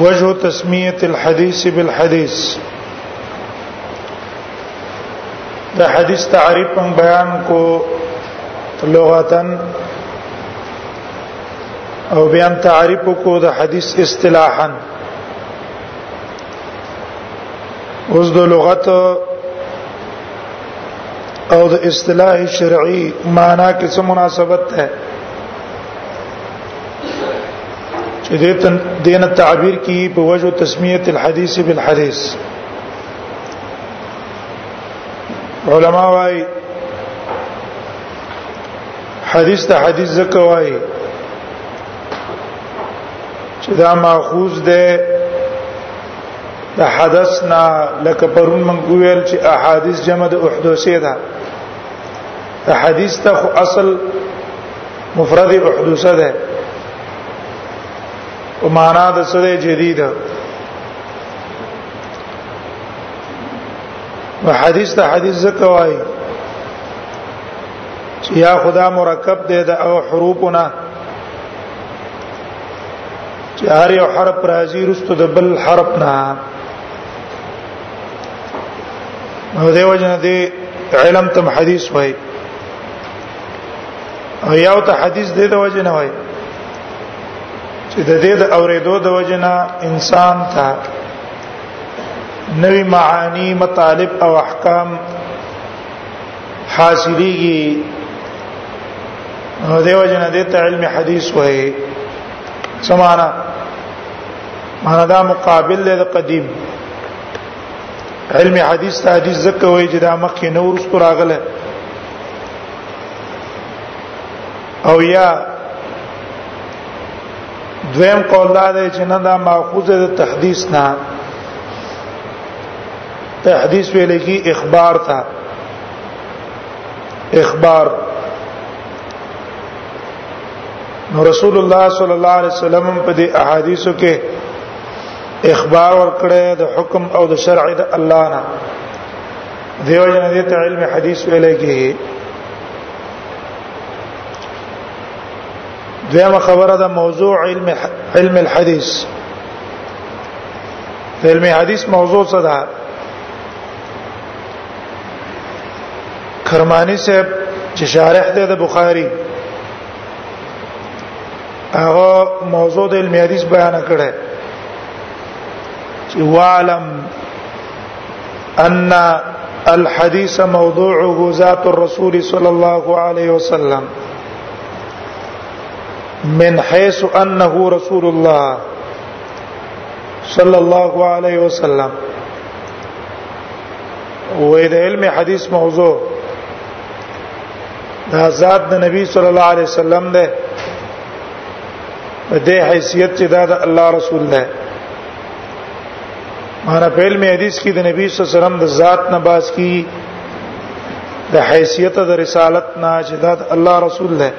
وجه تسميه الحديث بالحديث دا حدیث تعریف هم بیان کو لغتن او بیان تعریف کو د حدیث اصطلاحا اوس د لغت او د اصطلاح شرعي معنا کې څه مناسبت ده چې دې دین تعبیر کی په وجه تسمیه الحديث بالحديث علما وايي حدیث ته حدیث زکه وايي چې دا ماخوذ ده د حدثنا لکه پرون من ویل چې احادیث جمع د احدوثه ده احادیث ته اصل مفرد احدوثه ده او معنا د سره جديده و حدیث ته حدیث زکه وای یا خدا مرکب دی د او حروفنا چې هر یو حرف راځي رستو د بل حرف نه نو دیو جن دی علم تم حدیث وای او یو ته حدیث دی د وجه نه وای چې د دې د اورېدو د وجه نه انسان ته نوی معانی مطالب او احکام حاصلېږي نو دیو جن دې ته علم حدیث وایي سمانا معنا دا مقابل له قدیم علم حدیث ته حدیث زکه وایي چې دا مخکې نور ست راغله او یا دویم قول دا دی چې نه دا ماخوذه د تحدیث نه ته حدیث ویل کی اخبار تا اخبار نو رسول الله صلی الله علیه وسلم په دې احادیثو کې اخبار ورکړی د حکم او د شرع د الله نه دیو جن دې ته علم حدیث ویل کېږي دویمه خبره ده موضوع علم علم الحديث علم حدیث موضوع څه ده کرمانی صاحب چې شارح دی د بخاری هغه موضوع د علم حدیث بیان کړه چې وعلم ان الحديث موضوعه ذات الرسول صلى الله عليه وسلم من حيث انه رسول الله صلى الله عليه وسلم وې د علم حدیث موضوع دا ذات د نبی صلی الله علیه وسلم ده په دې حیثیت چې دا د الله رسول ده مانا په علم حدیث کې د نبی صلی الله علیه وسلم د ذات نه باز کی د حیثیت د رسالت نه چې دا الله رسول دی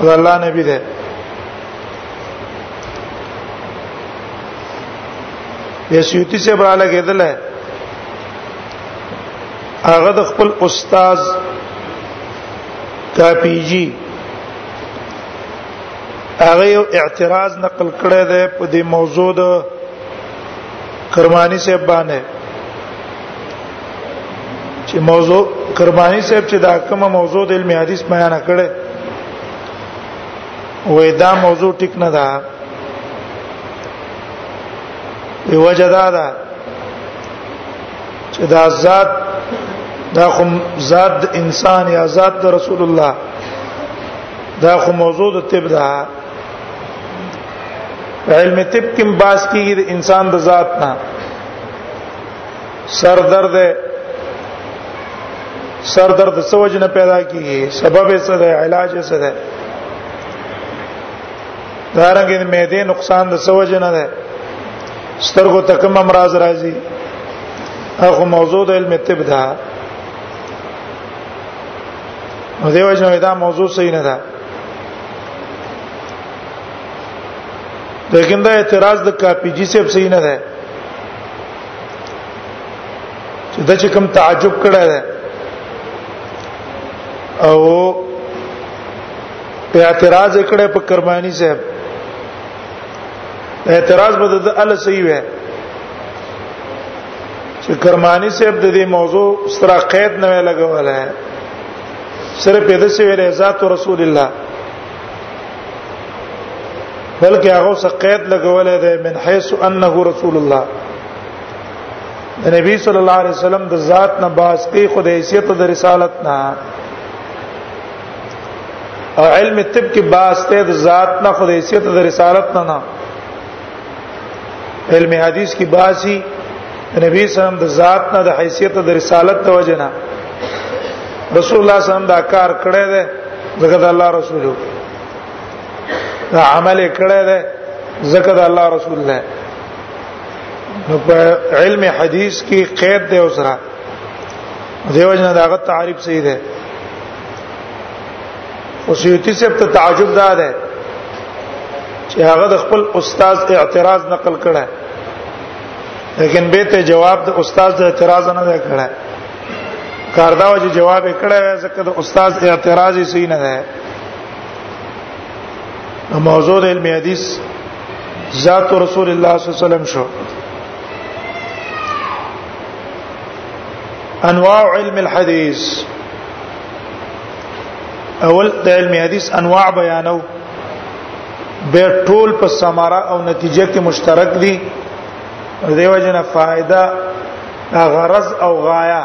دا الله نبی دی بیا سیوتی سے برا لګیدل هغه د خپل استاد کاپیجی هغه یو اعتراض نقل کړی دی په دې موضوع د کرمانی صاحب باندې چې موضوع کرمانی صاحب چې دا کومه موضوع د علم حدیث بیان کړي وې دا موضوع ټیک نه ده په وجه دا ده چې دا ذات دا خو ذات انسان یا ذات د رسول الله دا خو موضوع د طب ده علم طب کې باس کیږي د انسان د ذات نه سر درد سر درد سوج نه پیدا کیږي سبب یې څه ده علاج یې څه ده دارنګه د معدې نقصان د سوج نه ده سترګو تکم امراض راځي هغه موضوع د علم طب ده نو دیو جنو دا موضوع صحیح نه ده لیکن دا اعتراض د کاپی جی صاحب صحیح نه ده چې د چې کوم تعجب کړه ده او په اعتراض کړه په کرمانی صاحب اعتراض به د ال صحیح وه چې کرمانی صاحب د دې موضوع سره قید نه لګول ہے صرف د څه ویل ذات رسول الله بلکې هغه څه قید لګولې ده من حيث انه رسول الله د نبی صلی الله علیه وسلم د ذات نه باز کې خود حیثیت د رسالت نه او علم طب کې باز ته د ذات نه خود حیثیت د رسالت نه نه علم حدیث کې باسي نبی سلام د ذات نه د حیثیت د رسالت د وجنه رسول الله سلام دا کار کړی دی ځکه د الله رسول دا عمل کړی دی ځکه د الله رسول نه نو په علم حدیث کې قید دی اوسره دیو جن داغه تعریف صحیح ده او سیوطی صاحب ته تعجب ده ده چې هغه د خپل استاد اعتراض نقل کړه لیکن به ته جواب د استاد د اعتراض نه ده کړه کاردا و چې جواب یې کړه ځکه د استاد اعتراض یې صحیح نه ده موضوع د علم حدیث ذات رسول الله صلی الله علیه وسلم شو انواع علم الحديث اول د علم حدیث انواع بیانو به ټول په ثمره او نتیجه کې مشترک دي دیو جن فائدہ غرض او غایا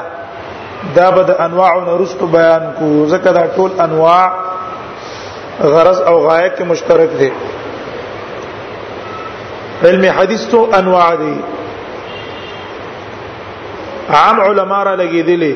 دا به د انواع نورستو بیان کو ځکه دا ټول انواع غرض او غایا کې مشترک دي علم حدیث تو انواع دي عام علما را لګیدلې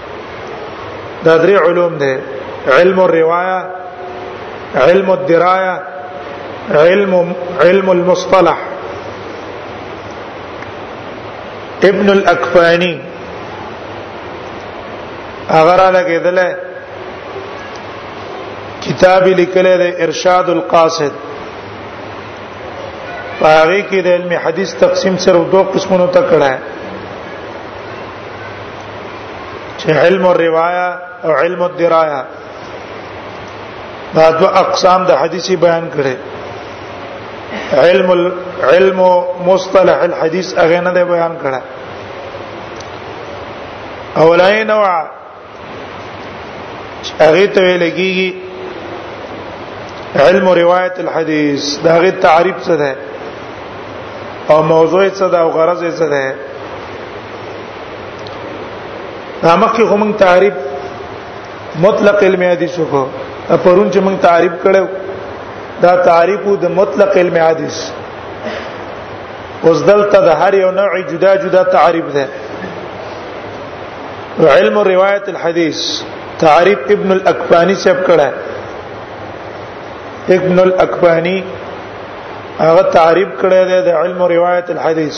دا درې علوم دي علم الروايه علم الدرايه علم علم المصطلح ابن الاکفانی اگر لګیدل کتاب لیکل د ارشاد القاصد پاره کې د علم حدیث تقسیم سره دوه قسمونو ته کړه چې علم الروايه او علم الدرايه دا دو اقسام د حدیثي بیان کړي علم علم مصطلح الحديث اغه نه بیان کړه اولای نوع اغه ته لګيږي علم روایت الحديث دا غي تعریف څه ده او موضوع څه ده او غرض څه ده دا مخکې هم تعریف مطلق علم حدیث کو پرون چې موږ تعریف کړو دا تعریف د مطلق علم حدیث اوس دلته د هر یو نوع جدا جدا تعریف ده علم روایت الحديث تعریف ابن الاکبانی سے کړه ابن الاکبانی هغه تعریف کړه د علم روایت الحديث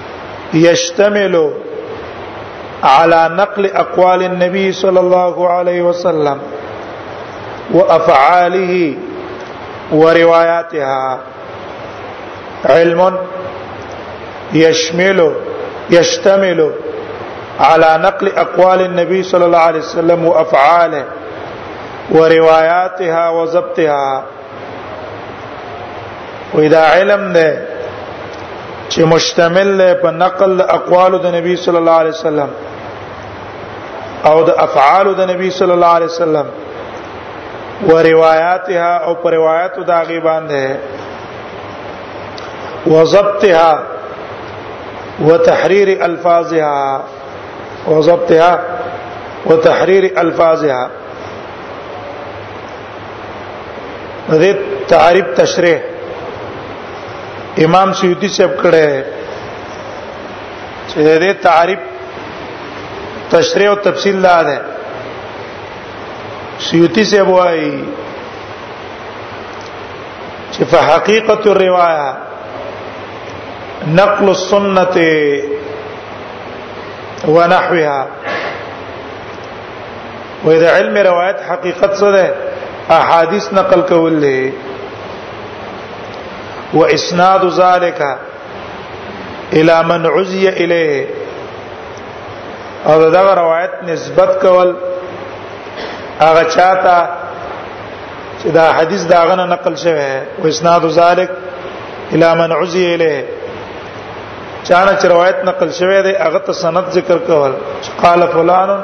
يشتمل على نقل اقوال النبي صلى الله عليه وسلم وافعاله ورواياتها علم يشمل يشتمل على نقل اقوال النبي صلى الله عليه وسلم وافعاله ورواياتها وضبطها و دا علم ده چې مشتمل ده په نقل د اقوال د نبی صلی الله علیه وسلم او د افعال د نبی صلی الله علیه وسلم و روایاتها او پر روایت د هغه باندې و ضبطها و تحریر الفاظها و ضبطها و تحریر الفاظها دې تعریف تشریح امام سیوطی صاحب کړه چې دې تعریف تشریح او تفصیل لا ده سیوطی صاحب وايي چې په حقیقت الروايه نقل السنه ونحوها وې د علم روایت حقیقت څه ده احادیث نقل کول دي واسناد ذالک الى من عزي اليه او دا روایت نسبت کول هغه چاته چې دا حدیث داغه نه نقل شوی او اسناد ذالک الى من عزي اليه چانه چې روایت نقل شوی دی هغه ته سند ذکر کول قال فلان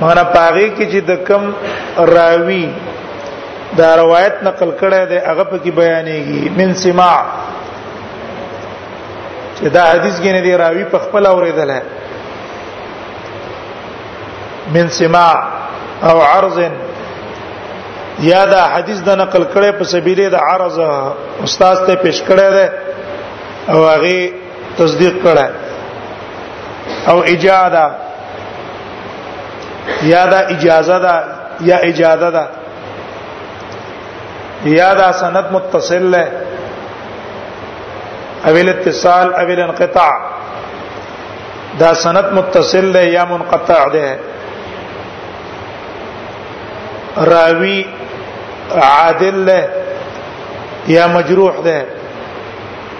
مانا پاغي کې چې د کم راوي دا روایت نقل کړه د هغه په کې بیانېږي من سماع چې دا حدیث کې نه دی راوي په خپل اوریدل ہے من سماع او عرض یا دا حدیث د نقل کړه په سبیله د عرض استاد ته پیش کړه ده او هغه تصدیق کړه او اجازه یا دا اجازه ده یا اجازه ده یا دا سند متصل له او الاتصال او الانقطاع دا سند متصل له یا منقطع ده راوی عادل له یا مجروح ده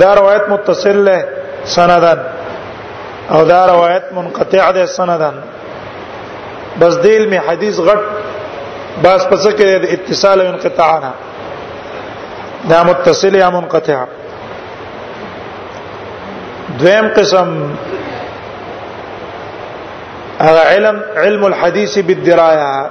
دا روایت متصل له سندن او دا روایت منقطع ده سندن بس دیل می حدیث غټ بس پس کې د اتصال او انقطاع نه دا متصل یا منقطع دویم قسم هغه علم علم الحديث بالدرايه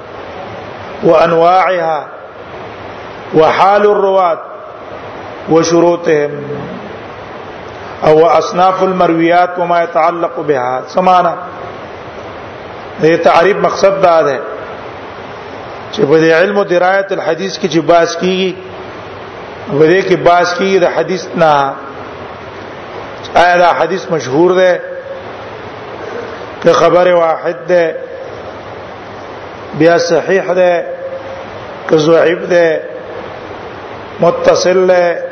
وانواعها وحال الروات وشروطهم او اصناف المرويات وما يتعلق بها سمانا دې تعریف مقصد دا ده چې په علم او درایت الحديث کې چې باس کیږي په دې کې باس کیږي د حدیث نه آیا دا حدیث مشهور ده که خبر واحد ده بیا صحیح ده که ضعیف ده متصل ده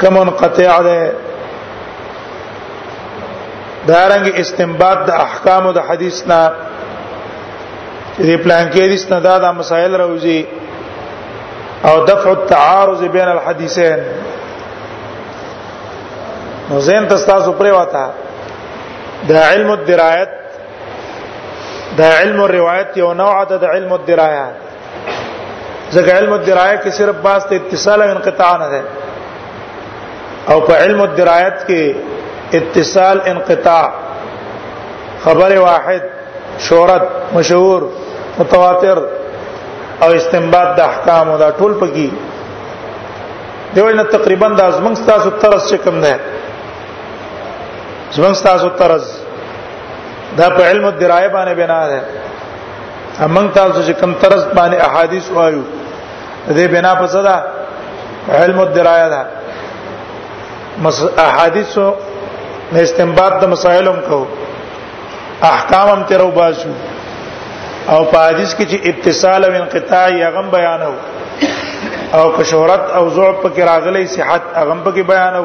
که منقطع ده دارنګ استنباط د احکام د حدیث نه دې پلان کې حدیث نه دا د مسائل راوځي او دفع التعارض بین الحدیثین نو زین تاسو پرې وتا د علم الدرایت دا علم الروایت یو نوع ده د علم الدرايه ځکه علم الدرايه کې صرف باس ته اتصال او انقطاع نه ده او په علم الدرایت کې اتصال انقطاع خبر واحد شهرت مشهور متواتر او استنباط د احکام او دا ټول پکې دیو نه تقریبا د ازمن تاسو طرز څخه کم نه زمن تاسو طرز دا په علم الدرايه باندې بنا ده امنګ تاسو چې کم طرز باندې احادیث وایو دې بنا په صدا علم الدرايه ده مس احادیث نه استنباط د مسائلم کو احکام هم تر وباسو او په حدیث کې چې اتصال او انقطاع یې غم بیانو او که شهرت او ضعف پکې راغلي صحت غم پکې بیانو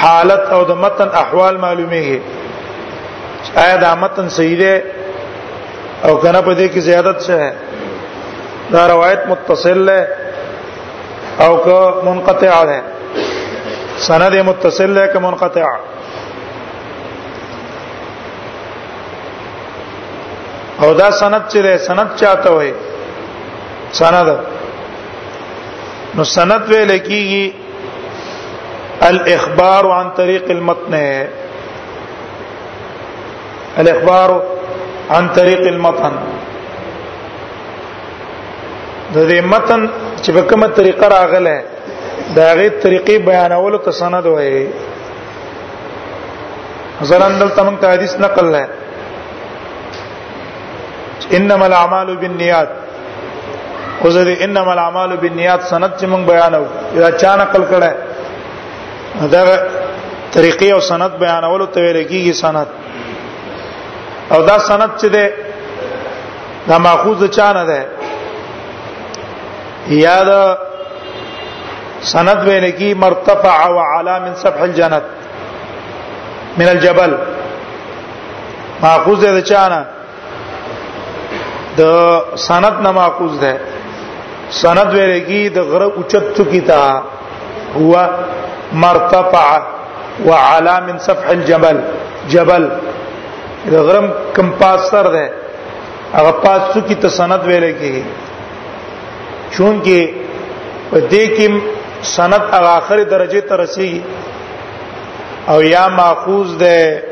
حالت او د متن احوال معلومیږي آیا دا متن صحیح دی او کنه په دې کې زیادت څه ہے دا روایت متصل ہے او که منقطع ہے سند متصل ہے که منقطع او دا سند چې ده سند چاته وي سند نو سند ویل کیږي الاخبار عن طريق المتن الاخبار عن طريق المتن د دې متن چې په کومه طریقه راغله دا غي طریقې بیانولو ته سند وایي مثلا دلته موږ ته حدیث نقل لای انما الاعمال بالنیات او زه دې انما الاعمال بالنیات سند چې موږ بیانو دا چا نقل کړه دا طریقې او سند بیانولو ته ویل کیږي سند او دا سند چې ده دا ماخوذ چا نه ده یا دا سند ویل کی مرتفع او علا من سفح الجنت من الجبل ماخوذ ده چا نه د سند نه ماخوذ ده سند ویل کی د غره اوچت چکی تا هو مرتفع وعلى من سفح الجبل جبل د غرم کم پاس سر ده هغه پاس چکی ته سند ویل کی چون کې په دې کې سند هغه اخر درجه ته رسیږي او یا ماخوذ ده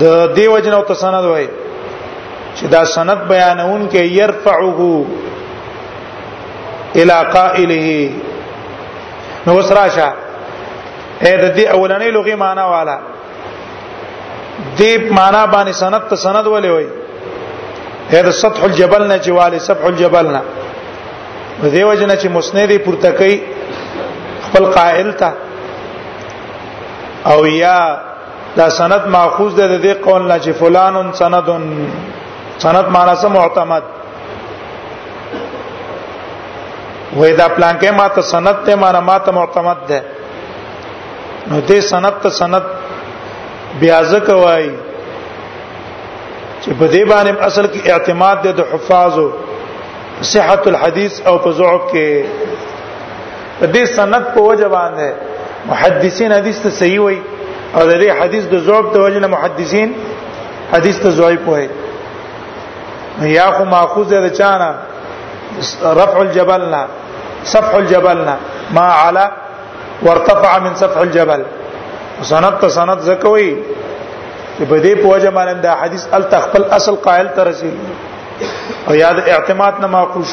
د دیو جن او تسند وای چې دا سند بیانون کې يرفعه الى قائله نو وسراشه اې د دې اولنې لغې معنی والا دې معنی باندې سند ته سند ولې وای اې د سطح الجبل نه چې والي سطح الجبل نه دیو جن چې مسند پورته کوي خپل قائل ته او یا دا سند ماخوذ ده د دې قول نه چې فلانن سندن سند معنا سم معتمد وې دا پلان کې ما ته سند ته معنا ما ته معتمد ده نو دې سند ته سند بیا ځکه وای چې په دې باندې اصل کې اعتماد ده د حفاظو صحت الحديث او په ضعف کې د دې سند په وجه باندې محدثین حدیث ته صحیح وایي او د دې حدیث د ضعف د وجه نه محدثین حدیث ته ضعیف وایي یا خو ماخوذ ده چانه رفع الجبلنا سفح الجبلنا ما على وارتفع من سفح الجبل سند ته سند زکوي چې په دې پوجا باندې دا حدیث ال تخپل اصل قائل تر رسیدي او یاد اعتماد نه ماقوش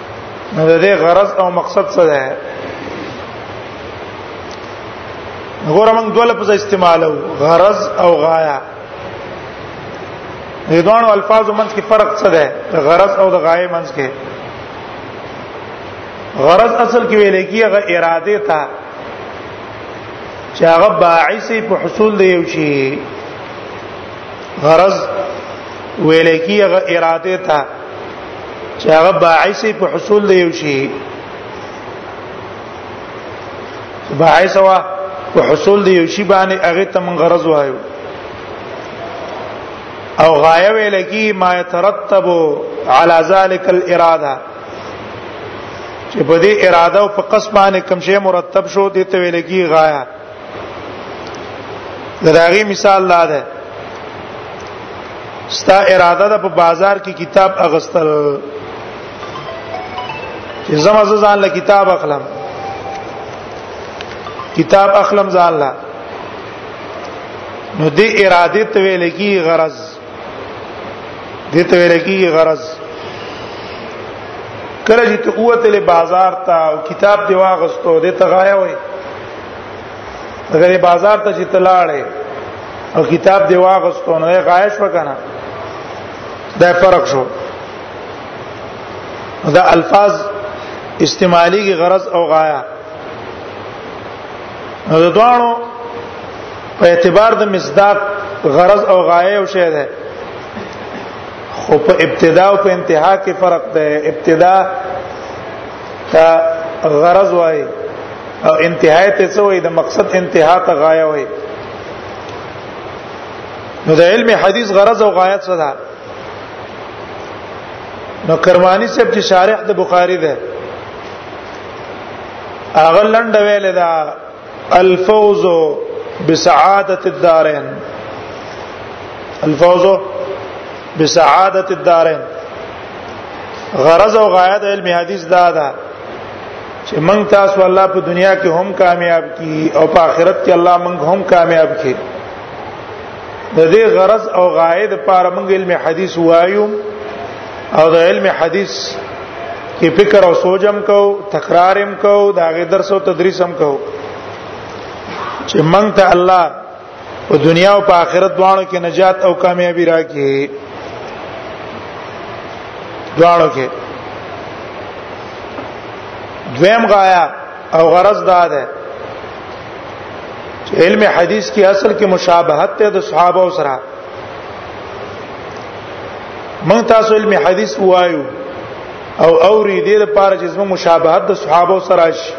نو د دې غرض او مقصد څه ده غوړه موږ دوه لفظ استعمالو غرض او غایا د دوه الفاظو منځ کې فرق څه ده د غرض او د غایې منځ کې غرض اصل کې ویل کېږي هغه اراده ته چې هغه باعث په حصول دی یو شي غرض ویل کېږي هغه اراده ته چې هغه باعث په حصول دی یو شي باعث وا په حصول دی یو شي باندې هغه تم غرض وایو او غایه ویل کی ما يترتب على ذلك الاراده چې په دې اراده او په قصبانه کم شی مرتب شو دي ته ویل کی غایه دراغي مثال لا ده ستا اراده ده په بازار کې کتاب اغستل چې زما ځان له کتاب اخلم کتاب اخلم ځان له نو دې اراده ته ویل کی غرض دې ته ویل کېږي غرض کله چې ته قوت له بازار ته او کتاب دی واغستو دې ته غایا وای اگر بازار ته چې تلاړې او کتاب دی واغستو نو غایش وکنه دا فرق شو دا الفاظ استعمالی کی غرض او غایا نو دوانو په اعتبار د مصداق غرض او غایه او شی ده خو په ابتدا او په انتها کې فرق ده ابتدا تا غرض وای او انتهای ته څه وای د مقصد انتها ته غایه وای نو د علم حدیث غرض او غایه څه ده نو کرمانی صاحب چې شارح د بخاری ده اغه لنډ ویل دا الفوز بسعادت الدارين الفوز بسعادت الدارين غرض او غایه د علم حدیث دا ده چې موږ تاسو الله په دنیا کې هم کامیاب کی او په آخرت کې الله موږ هم کامیاب کی د دې غرض او غایه د پاره موږ علم حدیث وایو او د علم حدیث کې فکر او سوجم کو تکرارم کو دا غي درس او تدریس هم کو چې مونږ ته الله په دنیا او په آخرت دواړو کې نجات او کامیابی راکړي دواړو کې دویم غایا او غرض دا ده علم حدیث کې اصل کې مشابهت ته د صحابه سره من تاسو علم حدیث وایو او اوري دې لپاره چې زمو مشابهت د صحابه سره شي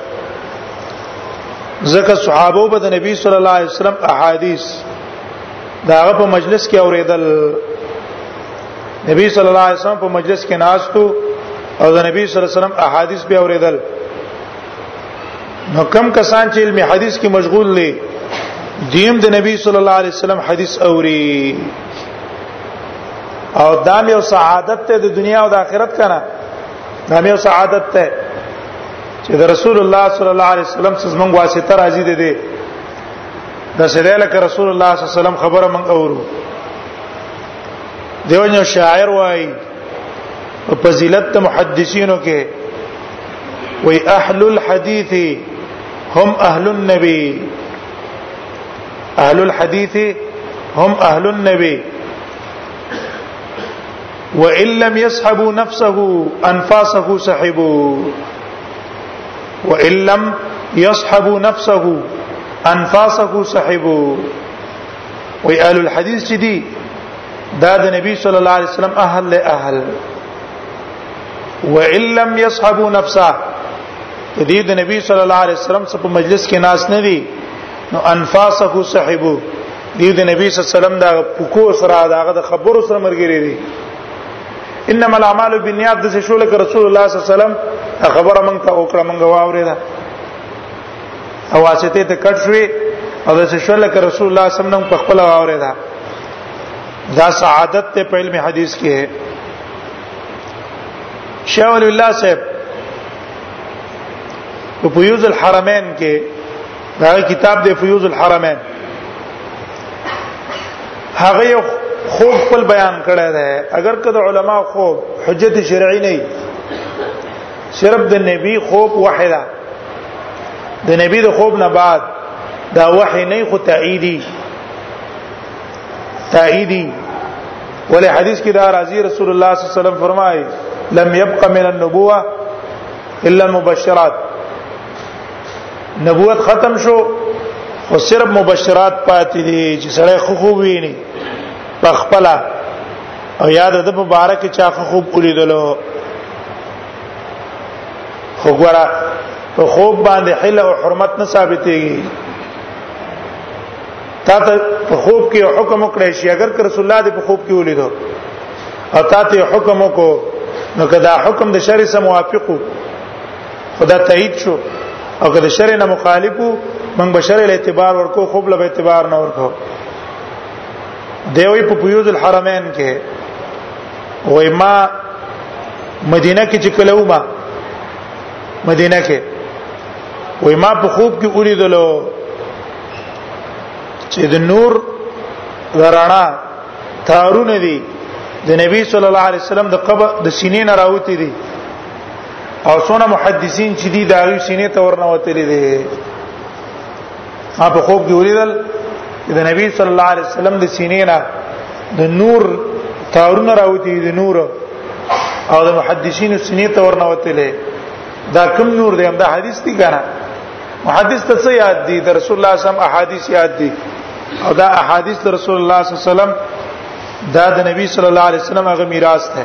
ځکه صحابه به د نبی صلی الله علیه وسلم احادیث داغه په مجلس کې اوریدل نبی صلی الله علیه وسلم په مجلس کې ناستو او د نبی صلی الله علیه وسلم احادیث به اوریدل نو کم کسان چې علم حدیث کې مشغول دي دیم د نبی صلی الله علیه وسلم حدیث اوري او دام یو سعادت ته د دنیا او د آخرت کنه دام یو سعادت ته چې د رسول الله صلی الله علیه وسلم سره موږ واسطه راځي دي دي د سیدل ک رسول الله صلی الله علیه وسلم خبره موږ اورو دیو شاعر وایي په فضیلت محدثینو کې وی اهل الحديث هم اهل النبي اهل الحديث هم اهل النبي وان لم يسحبوا نفسه انفاسه سحبوا وان لم يسحبوا نفسه انفاسه سحبوا وی اهل الحديث چې دي دا د نبی صلی الله علیه وسلم اهل له اهل وان لم يصحبوا نفسه دې د نبی صلی الله علیه وسلم څخه په مجلس کې ناس نه دي نو انفاسه صاحبو دې د نبی صلی الله علیه وسلم دا پکو سره دا د خبرو سره مرګري دي انما الاعمال بالنیات د شو لکه رسول الله صلی الله علیه وسلم خبره مونږ ته وکړه مونږ واورې ده او واسطه ته کټ شوې او د شول ک رسول الله صلی الله علیه وسلم په خپل اوره ده دا سعادت ته په علم حدیث کې ہے شیخ ولی الله صاحب په فیوز الحرمین کې دا کتاب دی فیوز الحرمین هغه یو خوب خپل بیان کړی دی اگر کله علما خوب حجت شرعي نه صرف د نبی خوب وحی ده د نبی د خوب نه بعد دا وحی نه خو تاییدی تاییدی ولې حدیث کې دا راځي رسول الله صلی الله علیه وسلم فرمایي لم يبق من النبوه الا المبشرات نبوت ختم شو خو صرف مبشرات پاتې دي چې سړی خو خو ویني پخپلا او یاد د مبارک چا خو خوب ولیدلو خو ګورا په خوب باندې حل او حرمت نه ثابتېږي تا ته په خوب کې حکم وکړی شي اگر که رسول الله دې په خوب کې ولیدو او تا ته حکم وکړو نو کدا حکم د شرع سره موافقو خدا تایید شو او کدا شرع نه مخالفو من بشر له اعتبار ورکو خوب له اعتبار نه ورکو دیوی په پیوز الحرمین کې وای ما مدینه کې چې کله ومه مدینه کې وای ما په خوب کې ولیدلو چې د نور ورانه تارونه دي د نبی صلی الله علیه وسلم د قبر د سینې نه راوتی دي او څونه محدثین چې دي دا غي سینې ته ورنوتلې دي ما په خوب کې ولیدل د نبی صلی الله علیه وسلم د سینې نه د نور تارونه راوتی د نور او د محدثینو سینې ته ورنوتلې دا کم نور دی دا حدیث دی کنه محدث ته څه یاد دي د رسول الله صلی الله علیه وسلم احادیث یاد دي او دا احادیث د رسول الله صلی الله علیه وسلم دا د نبی صلی الله علیه وسلم هغه میراث ده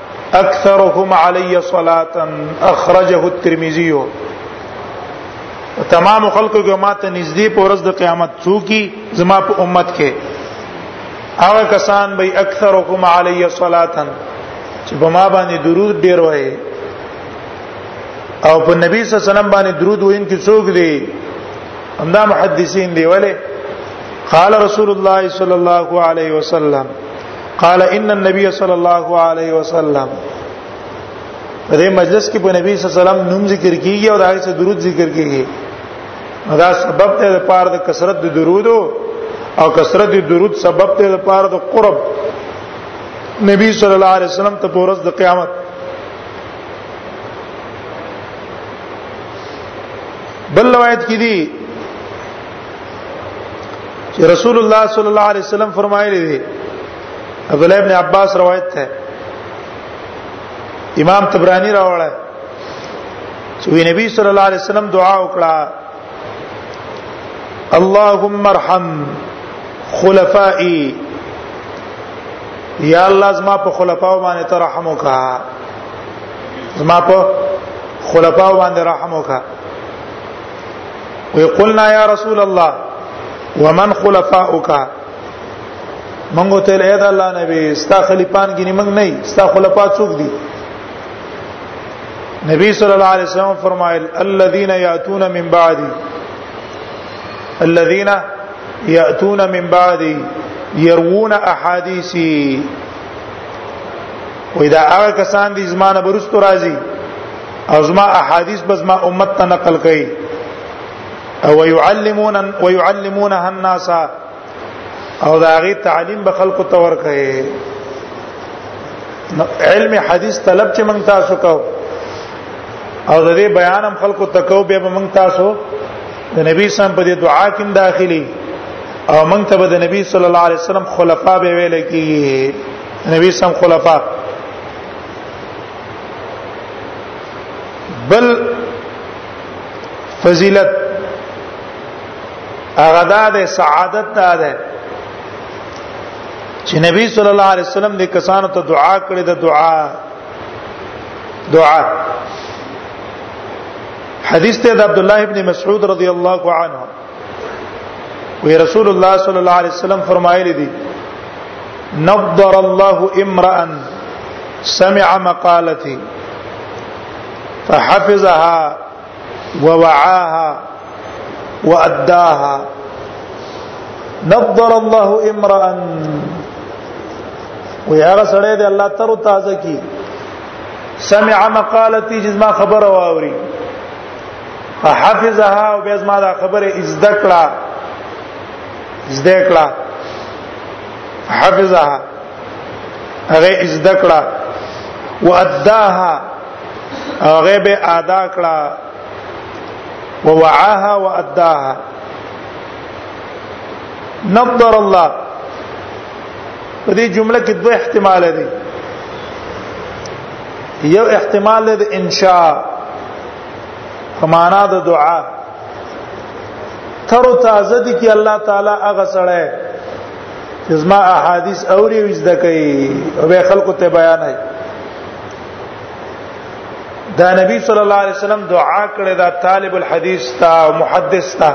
اکثرهم علی صلاه اخرجه الترمذی تمام خلکو کې ماته نږدې په ورځ د قیامت څوکي زما په امت کې هغه کسان به اکثرهم علی صلاه چې په ما باندې درود ډیر وایي او په نبی صلی الله علیه وسلم باندې درود وین کې څوک دی همدا محدثین دی ولی قال رسول الله صلی الله علیه وسلم قال ان النبي صلى الله عليه وسلم په دې مجلس کې په نبی صلی الله علیه وسلم نوم ذکر کیږي او د هغه څخه درود ذکر کیږي دا سبب ته د پاره د کثرت د درود او کثرت د درود سبب ته د پاره د قرب نبی صلی الله علیه وسلم ته پورز د قیامت بل روایت کې دي چې رسول الله صلی الله علیه وسلم فرمایلی دی عبد الله ابن عباس روایت ده امام تبرانی راوړل چې نبی صلی الله علیه وسلم دعا وکړه اللهم ارحم خلفائي یا الله زما په خلفاو باندې ته رحم وکا زما په خلفاو باندې رحم وکا وی قلنا یا رسول الله ومن خلفاؤک منګو ته اې دا الله نبی ستا خلیفان کې نیمنګ نه ستا خلفا څوک دي نبی صلی الله علیه وسلم فرمایل الذين ياتون من بعدي الذين ياتون من بعدي يروون احاديثي وإذا هغه کسان دي زمانه برست راځي او زما احادیث بس ما امت ته نقل کړي او يعلمون ويعلمونها الناس او دا غي تعلیم به خلکو ته ورکړي علم حدیث طلب چې مونږ تاسو کو او د دې بیان هم خلکو ته کو به مونږ تاسو د نبی سم په دې دعا کې داخلي او مونږ ته به د نبی صلی الله علیه وسلم خلفا به ویل کی نبی سم خلفا بل فضیلت هغه دا ده سعادت دا ده چې نبی صلی الله علیه وسلم د کسانو ته دعا کړې ده دعا دعا حدیث ته د عبد الله ابن مسعود رضی الله عنه وی رسول الله صلی الله علیه وسلم فرمایلی دي نظر الله امرا سمع مقالتي فحفظها ووعاها واداها نظر الله امرا وی هغه سړی دی الله تر تازه کی سمع مقالتي جزما خبر واوري فحفظها او بیا زما دا خبره ازده کړه ازده کړه حفظها هغه ازده کړه واداها هغه به ادا کړه ووعاها واداها نظر الله په دې جمله کې دوه احتمال دي یو احتمال د انشاء په معنا د دعا تر تازه دي کې الله تعالی هغه سره زما احادیث اوري وځ د کوي او به خلکو ته بیان هي دا نبی صلی الله علیه وسلم دعا کړې دا طالب الحدیث تا محدث تا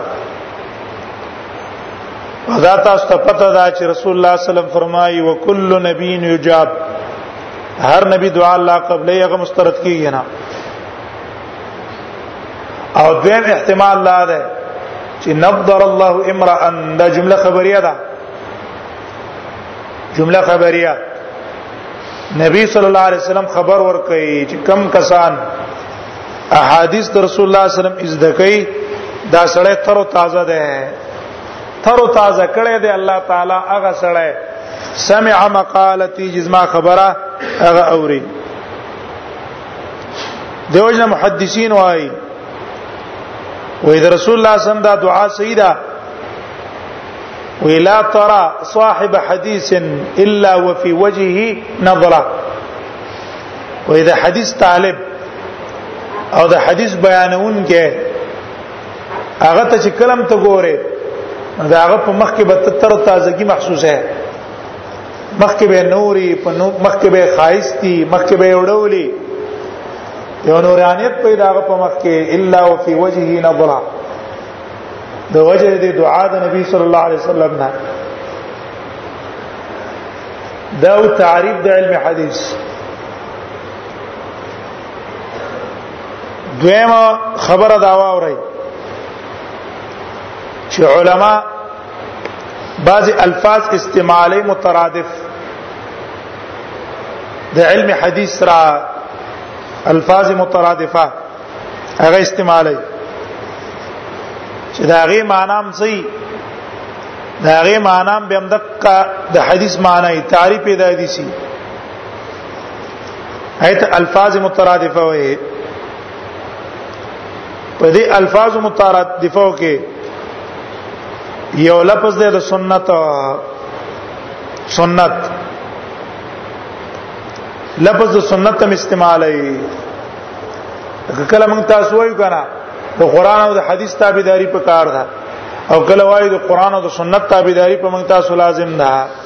وذا تاسو ته پته دا چې رسول الله صلی الله علیه وسلم فرمایي وکل نبی یجاب هر نبی دعا الله قبلې هغه مسترد کیږي نه او دویم احتمال لا ده چې نظر الله امرا دا جمله خبریه ده جمله خبریه نبی صلی الله علیه وسلم خبر ورکړي چې کم کسان احادیث رسول الله صلی الله علیه وسلم از دکې دا سړی تر تازه ده تر تازه کړي دی الله تعالی هغه سره سمع مقالتي جزما خبره هغه اوري دیوژن محدثین وايي وې د رسول الله صلی الله دعا سیدا ولا ترى صاحب حديث الا وفي وجهه نظره وې د حدیث طالب او د حدیث بیانون کې هغه ته چې کلم ته ګوره دا هغه په مخ کې به تر تازگی محسوسه ہے مخ کې به نوري په مخ کې به خایستی مخ کې به وړولي یو نورانیت پیدا په مخ کې الا وفي وجهه نظره د وجه د دعا د نبی صلی الله علیه وسلم نه دا تعریف د علم حدیث دویمه خبره دا واوري چې علما بعض الفاظ استعمالي مترادف د علم حدیث را الفاظ مترادفه هغه استعمالي چې دا غي معنام سي دا غي معنام به هم د حدیث معنی تعریف پیدا دي سي ایت الفاظ مترادفه وي په دې الفاظ مترادفه کې یو لفظ دی د سنت سنت لفظ د سنت هم استعمالوي کله موږ تاسو وایو کنه د قران او د حدیث تابعداري په کار ده او کله وایو د قران او د سنت تابعداري په موږ تاسو لازم ده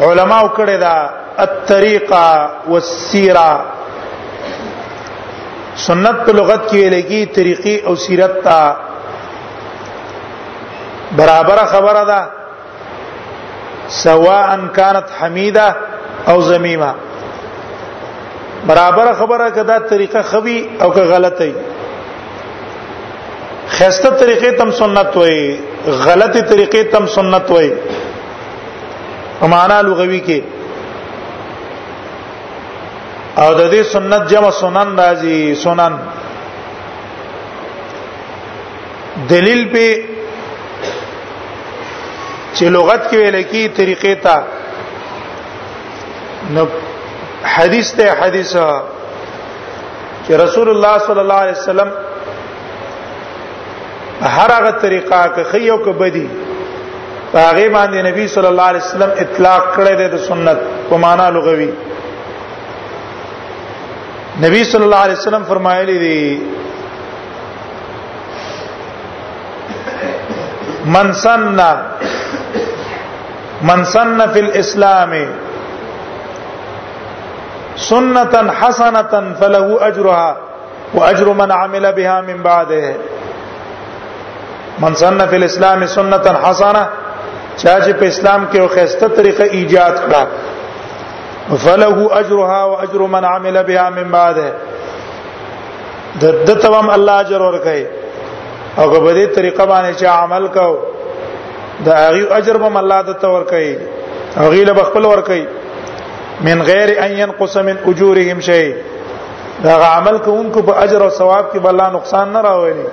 علماء کړه دا الطريقه والسيره سنت په لغت کې ویل کی طریقې او سیرت ته برابر خبره ده سواء كانت حميده او ذميمه برابر خبره کدا طریقه خوي او که غلطه خسته طریقې تم سنت وای غلطی طریقې تم سنت وای په معنا لغوي کې او د دې سنت جمع سنن راځي سنن دلیل په چې لغت کې ویل کی طریقې ته نو حدیث ته حدیثه چې رسول الله صلی الله علیه وسلم هر هغه طریقه که خیو که بدی هغه باندې نبی صلی الله علیه وسلم اطلاق کړی دی د سنت په معنا لغوي نبی صلی الله علیه وسلم فرمایلی دی من سن من سن فی الاسلام سنتا حسنتا فله اجرها واجر من عمل بها من بعده من سن فی الاسلام سنتا حسنه چا چې په اسلام کې یو خسته طریقه ایجاد کړه فله اجرها واجر من عمل بها من بعده د د تمام الله اجر ورکړي او که په دې طریقه باندې چې عمل کو دا هغه اجر به الله د تور کوي هغه له خپل ور کوي من غیر ان ينقص من اجورهم شيء دا عمل کوونکو په اجر او ثواب کې بل نقصان نه راوړي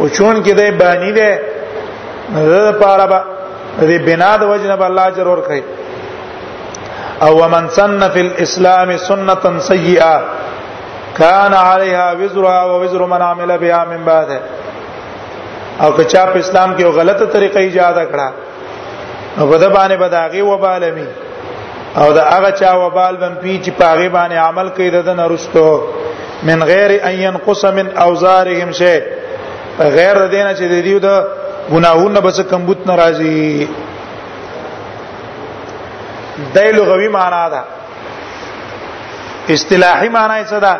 او چون کې ده بانی ده زه پاره به دې بنا د وجنه به الله اجر ور کوي او ومن سن فی الاسلام سنتا سیئه کان علیها وزرها و وزر من عمل بها من بعد او که چا په اسلام کې غلطه طریقه ایجاد کړه او په د باندې به داغه وبال می او دا هغه چا وبال بم پی چې پاغه باندې عمل کوي د نرستو من غیر ان ينقص من اوزارهم شی غیر د دینه چې د دیو د ګناهونه بس کمبوت ناراضي دای لغوي معنا ده اصطلاحي معنی څه ده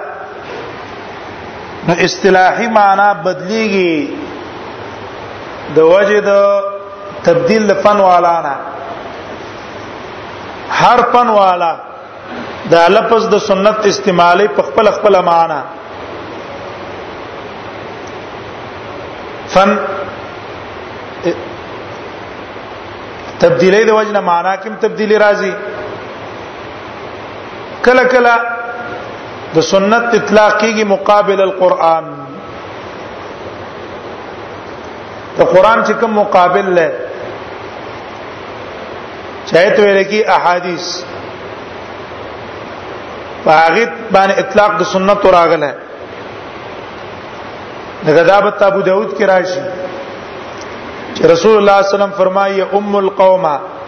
نو اصطلاحي معنی بدليږي د وجه د تبديل فن والا نه هر فن والا دا لفظ د سنت استعمالي په خپل خپل معنی فن تبدیلی د وجنه معنا کوم تبدیلی راځي کله کله د سنت اطلاق کیږي مقابل القرآن د قرآن چې کوم مقابل لري چاہت ویل کی احادیث باغت باندې اطلاق د سنت راغله د غدابت ابو داود کې راشي چې رسول الله صلی الله علیه وسلم فرمایي ام القومه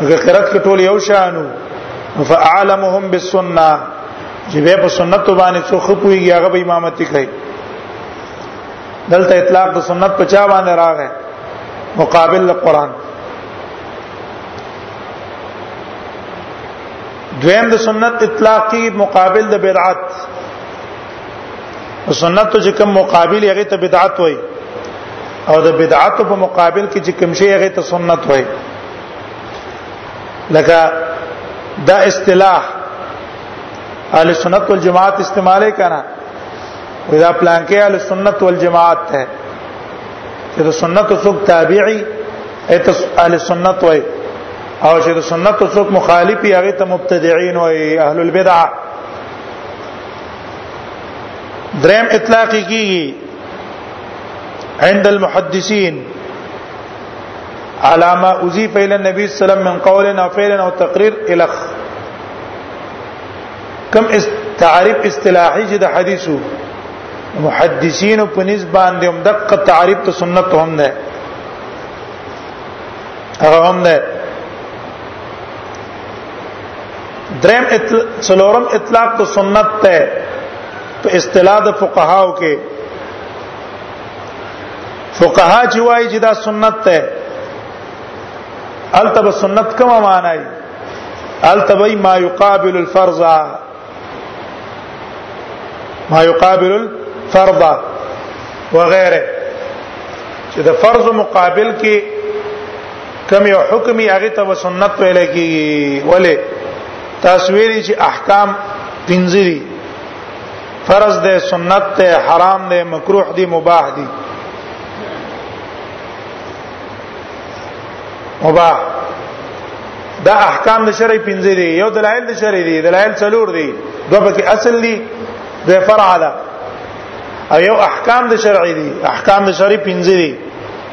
هغه قرات کې ټول یو شانو فاعلمهم بالسنه چې به په سنت باندې څو خپويږي هغه به امامت کوي دلته اطلاق د سنت په چا باندې راغی مقابل قرآن دویم د سنت اطلاق کی مقابل د بدعت سنت چې کوم مقابل هغه ته بدعت وای او د بدعت په مقابل کې چې کوم شی هغه ته سنت وای لکه دا اصطلاح اهل سنت والجماعت استعماله کنا ودا پلان کې اهل سنت والجماعت ته چې د سنت څوک تابعي ایت اهل سنت وای او چې د سنت څوک مخالفي هغه ته مبتدعين وای اهل البدع دریم اطلاق کیږي عند المحدثين على ما اضيف الى النبي صلى الله عليه وسلم من قول او فعل او تقرير الخ کم تعریف اصطلاحي چې د حدیثو محدثین په نسبت باندې هم دقه تعریف ته سنت هم ده هغه هم ده دریم اتل... څلورم اطلاق د سنت ته په اصطلاح د فقهاو کې فقها چې وایي چې دا سنت ته التب سنت کومه معنی التبی ما یقابل الفرض ما یقابل الفرض وغيره چې د فرض مقابل کې کوم یو حکم یې هغه ته سنت ویل کیږي ولی تاسو ویلي چې احکام پنځه دي فرض ده سنت ده حرام ده مکروه دي مباح دي مباح دا احکام د شرع پنځه دي یو دلایل د شرع دي دلایل څلور دي دوه پکې اصل دي د فرع ده او یو احکام د شرع دي احکام د شرع پنځه دي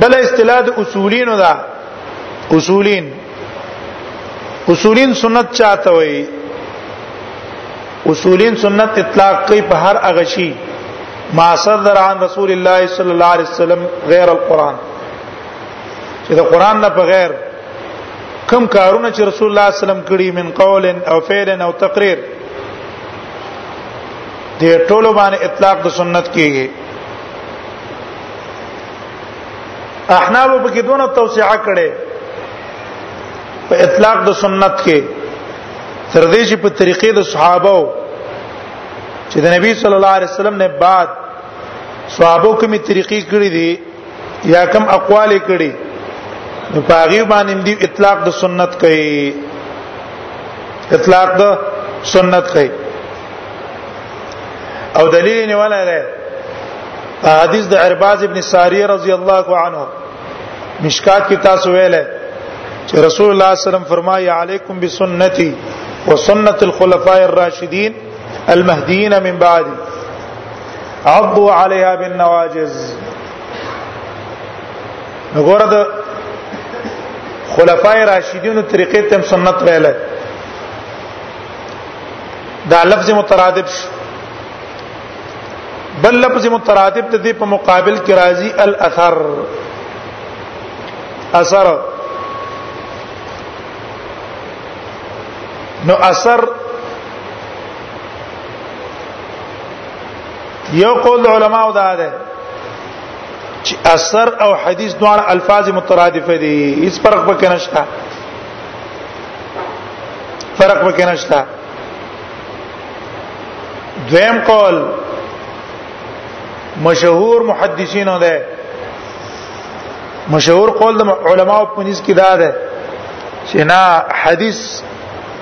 بل اصطلاح د اصولین دا اصولین اصولین سنت چاته وي اصولین سنت اطلاق کوي په هر هغه شی ما صدر عن رسول الله صلی الله علیه وسلم غیر القرآن چې د قرآن نه په غیر کم کارونه چې رسول الله صلی الله علیه وسلم کړی من قول او فعل او تقریر د ټولو باندې اطلاق د سنت کیږي احناف په کې دونه توسعه کړي په اطلاق د سنت کې تر دې چې په طریقې د صحابه چې د نبی صلی الله علیه وسلم نه بعد صحابه کومې طریقې کړې دي یا کم اقوال کړي نو پاغي باندې دی اطلاق د سنت کوي اطلاق د سنت کوي او دلیل نه ولا ده حدیث د عرباز ابن ساری رضی الله عنه مشکات کی تاسو ویل چې رسول الله صلی الله علیه وسلم فرمایي علیکم بسنتی وسنت الخلفاء الراشدین المهدیین من بعدی عضو علیها بالنواجز وګوره د خلفای راشدینو طریقې تم سنت ویل دا لفظ مترادف شو بل لفظ مترادف ته دی په مقابل کې راځي الاثر اثر نو اثر یو قول علماء دا ده چې اثر او حدیث دوه الفاظ مترادف دي هیڅ فرق پکې نشته فرق پکې نشته دویم قول مشهور محدثین ده مشهور قول د علماء په نس کې دا ده چې نه حدیث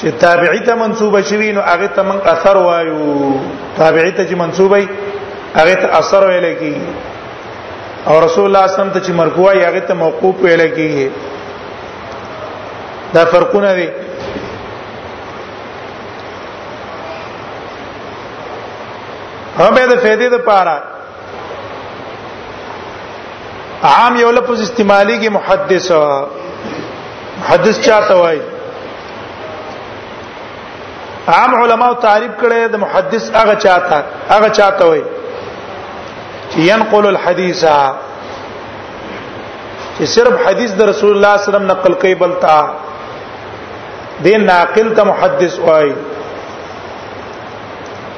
چې تابعی ته منسوبه شوی نو هغه ته من اثر وایو تابعی ته چې منسوبه وي هغه ته اثر ویل کی او رسول الله صلی الله علیه وسلم ته چې مرفوع وي هغه ته موقوف ویل کیږي دا فرقونه دي هم به د فائدې لپاره عام یو لفظ استعمالي کې محدث محدث چاته وای عام علما تعریف کړي د محدث هغه چاته هغه چاته وای چې ينقل الحديث چې صرف حدیث د رسول الله صلی الله علیه وسلم نقل کوي بلتا دین ناقل ته محدث وای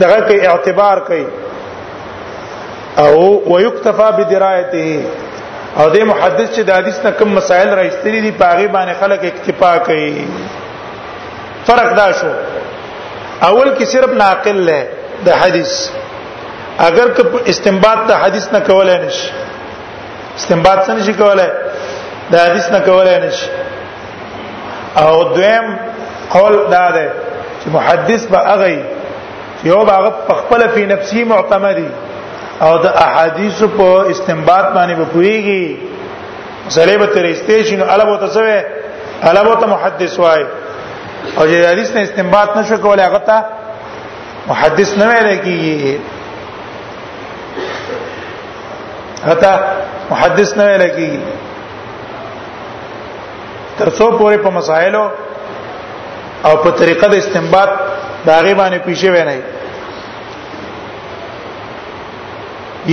دغه کې اعتبار کوي او ويكتفى بدرايته او د محدث چې د حدیث نه کوم مسائل راځتري دي پاغي باندې خلک اکتفا کوي فرق دا شو اول کې صرف ناقل له د حدیث اگر که استنباط د حدیث نه کولای نشي استنباط څنګه شي کولای د حدیث نه کولای نشي او دویم قول دا ده چې محدث به هغه یو باغ په خپل په نفسي معتمدي او د احادیث په استنباط باندې به کویږي مسلې به تر استیشن الوبو ته سوې الوبو ته محدث وای او چې حدیث نه استنباط نشو کولای هغه ته محدث نه ویل کیږي هته محدث نه ویل کیږي ترڅو پورې په مسائلو او په طریقه د استنباط دا غي باندې پیښې ونه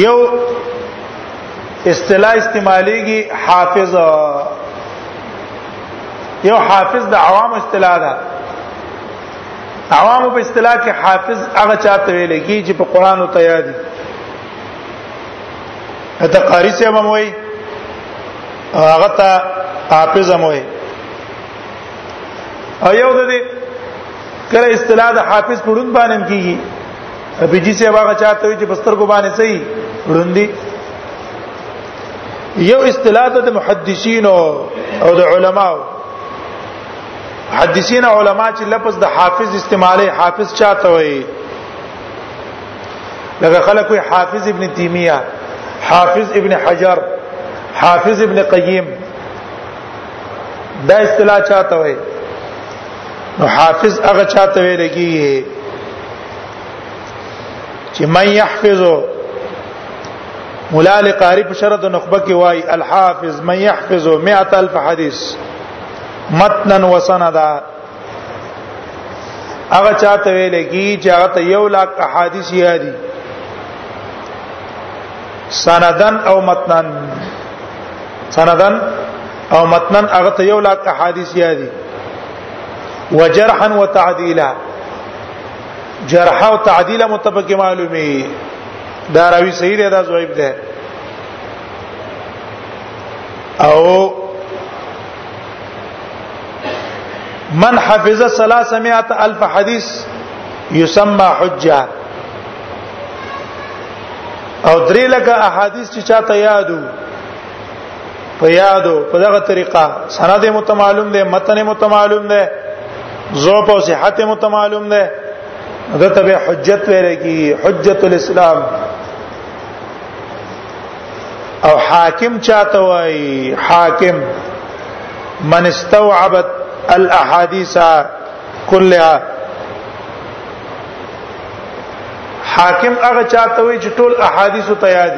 یو اصطلاح استعماليږي حافظ یو حافظ د عوام اصطلاح ده عوام په اصطلاح کې حافظ هغه چاته ویل کیږي چې په قران او تیادي اته قاری سه هم وای هغه ته حافظ هم وای او یو د دې کله اصطلاح د حافظ پړون باندې کیږي ابي جی سه هغه چاته وي چې بستر کو باندې صحیح وړاندې یو اصطلاح د محدثین او د علماو محدثین علما چې لفظ د حافظ استعماله حافظ چاته وایي لکه خلک وي حافظ ابن تیمیه حافظ ابن حجر حافظ ابن قیم دا اصطلاح چاته وي نو حافظ هغه چاته وي لګي چې من يحفظو مولا لقاری په شرط نخبه کې وای الحافظ من يحفظ 100000 حديث متنا وسندا هغه چاته ویل کی چې هغه ته یو لاک احادیث یادي سندن او متنن سندن او متنن هغه ته یو لاک احادیث یادي وجرحا وتعديلا جرح او تعديل متفق معلومي دا راوي صحیح دی دا ضعیف دی او من حفظ 300 الف حدیث یسمى حجه او درې لکه احادیث چې چاته یادو په یادو په دغه طریقه سند متمعلوم ده متن متمعلوم ده ذوق او صحت متمعلوم ده دته به حجت ویل کی حجت الاسلام او حاکم چاته وای حاکم من استوعبت الاحاديث كلها حاکم هغه چاته وای چې ټول احادیث ته یاد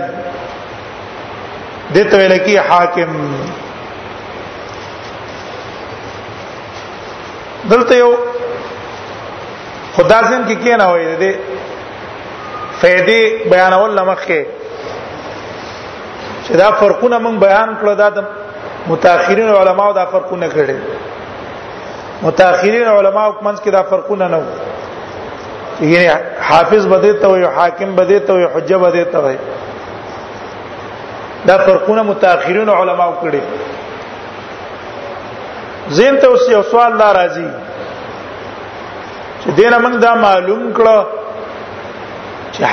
دي دته ویل کی حاکم دلته یو خدا زم کې کینه وای دي فائدې بیانول لمخ کې چې دا فرقونه موږ بیان کړو دا د متأخرین علماو دا فرقونه کړي متأخرین علماو کومنس کې دا فرقونه نه وو یعنی حافظ بده ته وي حاکم بده ته وي حجه بده ته وي دا فرقونه متأخرین علماو کړي زین ته اوس یو سوال لا راځي چې دین موږ دا معلوم کړو چې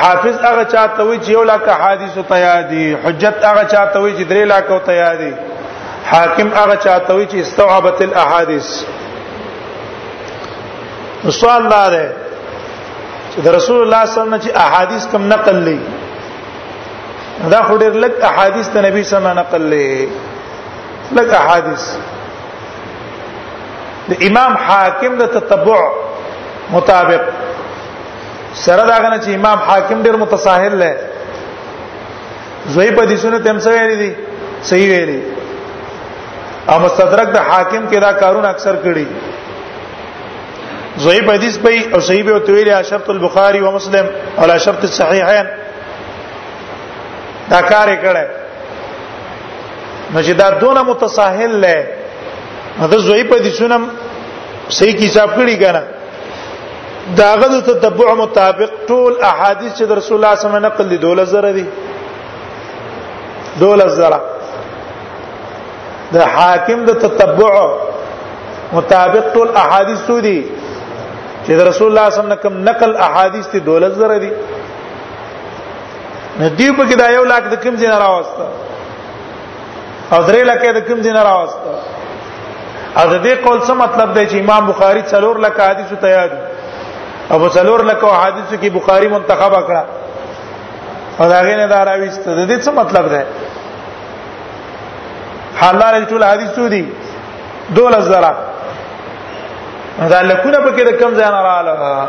حافظ هغه چاته وي چې یو لاک حدیث ته یادي حجت هغه چاته وي چې درې لاک ته یادي حاکم هغه چاته وي چې استوعبت الاحاديث سوال دا ده چې د رسول الله صلی الله علیه وسلم چې احادیث کم نقل لې دا خو ډېر لږ احادیث د نبی صلی الله علیه وسلم نقل لې لږ احادیث د امام حاکم د تتبع مطابق سره دا غنه چې امام حاکم ډیر متساهل لې زوی په دې سنت هم سوي دي صحیح ویلي او مستدرک د حاکم کې دا کارونه اکثر کړي زوی په حدیث په او صحیح به تویل شرط البخاری و مسلم او لا شرط الصحیحین دا کار کړه نو چې دا دونه متساهل لې دا زوی په دې سنم صحیح کتاب کړی کنه داغه د تتبع مطابق ټول احادیث چې رسول الله صلی الله علیه وسلم نقل دي دوله زره دي دوله زره د حاکم د تتبع مطابق ټول احادیث دي چې رسول الله صلی الله علیه وسلم کوم نقل احادیث دي دوله زره دي دې په کې دا یو لاک د کوم ځای نه راوسته او درې لکه د کوم ځای نه راوسته او د دې قول څه مطلب دی چې امام بخاری څلور لکه حدیث تیار او څلور لکه حدیث کې بخاری منتخب کړه او دا غینه دا راويست د دې څه مطلب دی حلال ټول حدیث دي دوله زرا دا لکونه پکې د کم ځای نه رااله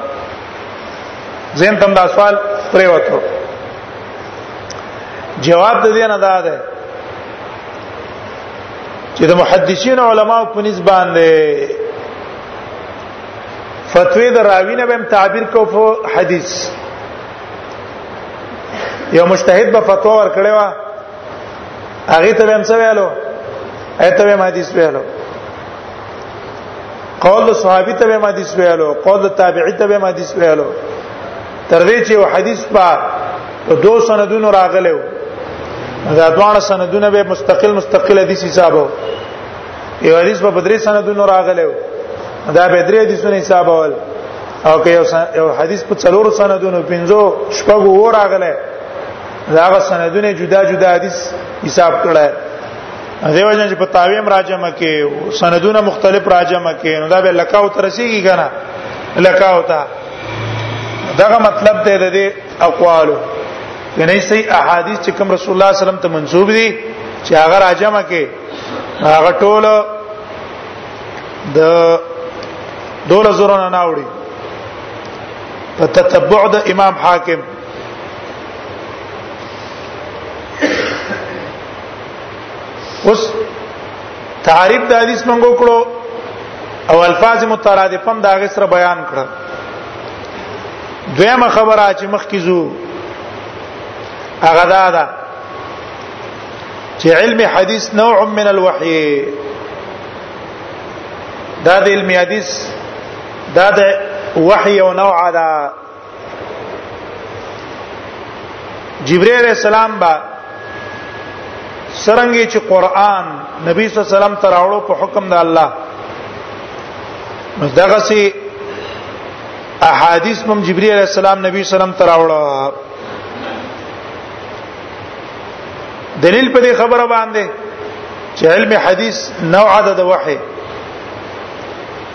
زین تم دا سوال پرې وته جواب د دې نه دا ده چې د محدثین علماو په نسبت باندې فتوی د راوی نه بهم تعبیر کو په حدیث یو مجتهد به فتوا ورکړی و هغه ته بهم څه ویلو ایته بهم حدیث ویلو قول د صحابي ته به حدیث ویلو قول د تابعی ته به حدیث ویلو تر دې چې یو حدیث په دو سندونو راغلی و دا دوه سندونه به مستقل مستقل حدیث حسابو یو حدیث په بدري سندونو راغلی و دا به درې حدیثونه حسابول او که یو حدیث په څلورو سندونو پنځو شپږو و راغلی دا غ سندونه جدا جدا حدیث حساب کړه دیو جن چې په تاویم راجمه کې سندونه مختلف راجمه کې نو دا به لکاو ترسیږي کنه لکاو تا دغه مطلب دی د دې اقوالو یعنی سي احادیث چې کوم رسول الله صلی الله علیه وسلم ته منسوب دي چې هغه راجمه کې هغه ټول د دوله زورونه ناوړي په تتبع د امام حاکم اوس تعریف د حدیث منګو کړو او الفاظ مترادفم دا غي سره بیان کړه دویمه خبره چې مخکې زو هغه دا ده چې علم حدیث نوع من الوحی دا د علم حدیث دا د وحی او نوع ده جبرئیل علیہ السلام با سرنګي چې قران نبی صلی الله علیه وسلم تراوړو په حکم د الله دغه سي احادیث مم جبرئیل علیہ السلام نبی صلی الله علیه وسلم تراوړو دلیل په دې خبره باندې چې علم حدیث نوع د وحی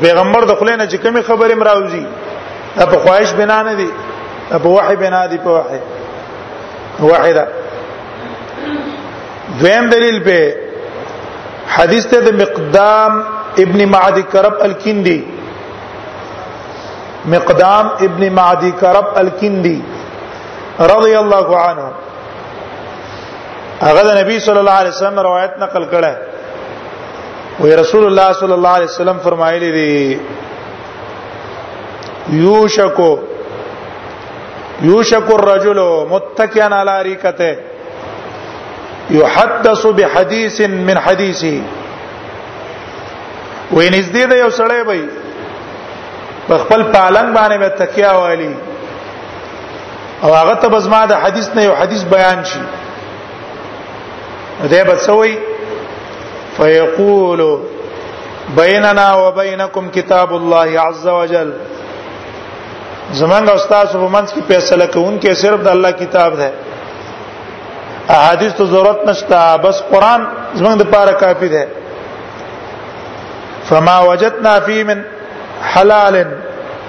پیغمبر د خلینو چې کومې خبرې مراوځي دا په خواهش بنا نه دي دا په وحي بنا دي په وحي وحي دا دویم دلیل په حدیث ته د مقدام ابن معد کرب الکندی مقدام ابن معدی کرب الکندی رضی الله عنه هغه د نبی صلی الله علیه وسلم روایت نقل کړه وی رسول الله صلی الله علیه وسلم فرمایلی دی یوشکو یوشکو الرجل متکئا علی ریکته یحدث بحدیث من حدیثه وې نږدې د یو سړی وي په خپل پالنګ باندې به تکیا والی او هغه ته بزما د حدیث نه یو حدیث بیان شي ده بسوي فیقول بیننا وبینکم کتاب الله عز وجل زمنګ استاد په منځ کې فیصله کوونکې صرف د الله کتاب ده احادیث ته ضرورت نشته بس قران زمنګ د پاره کافی ده فما وجدنا فيه من حلال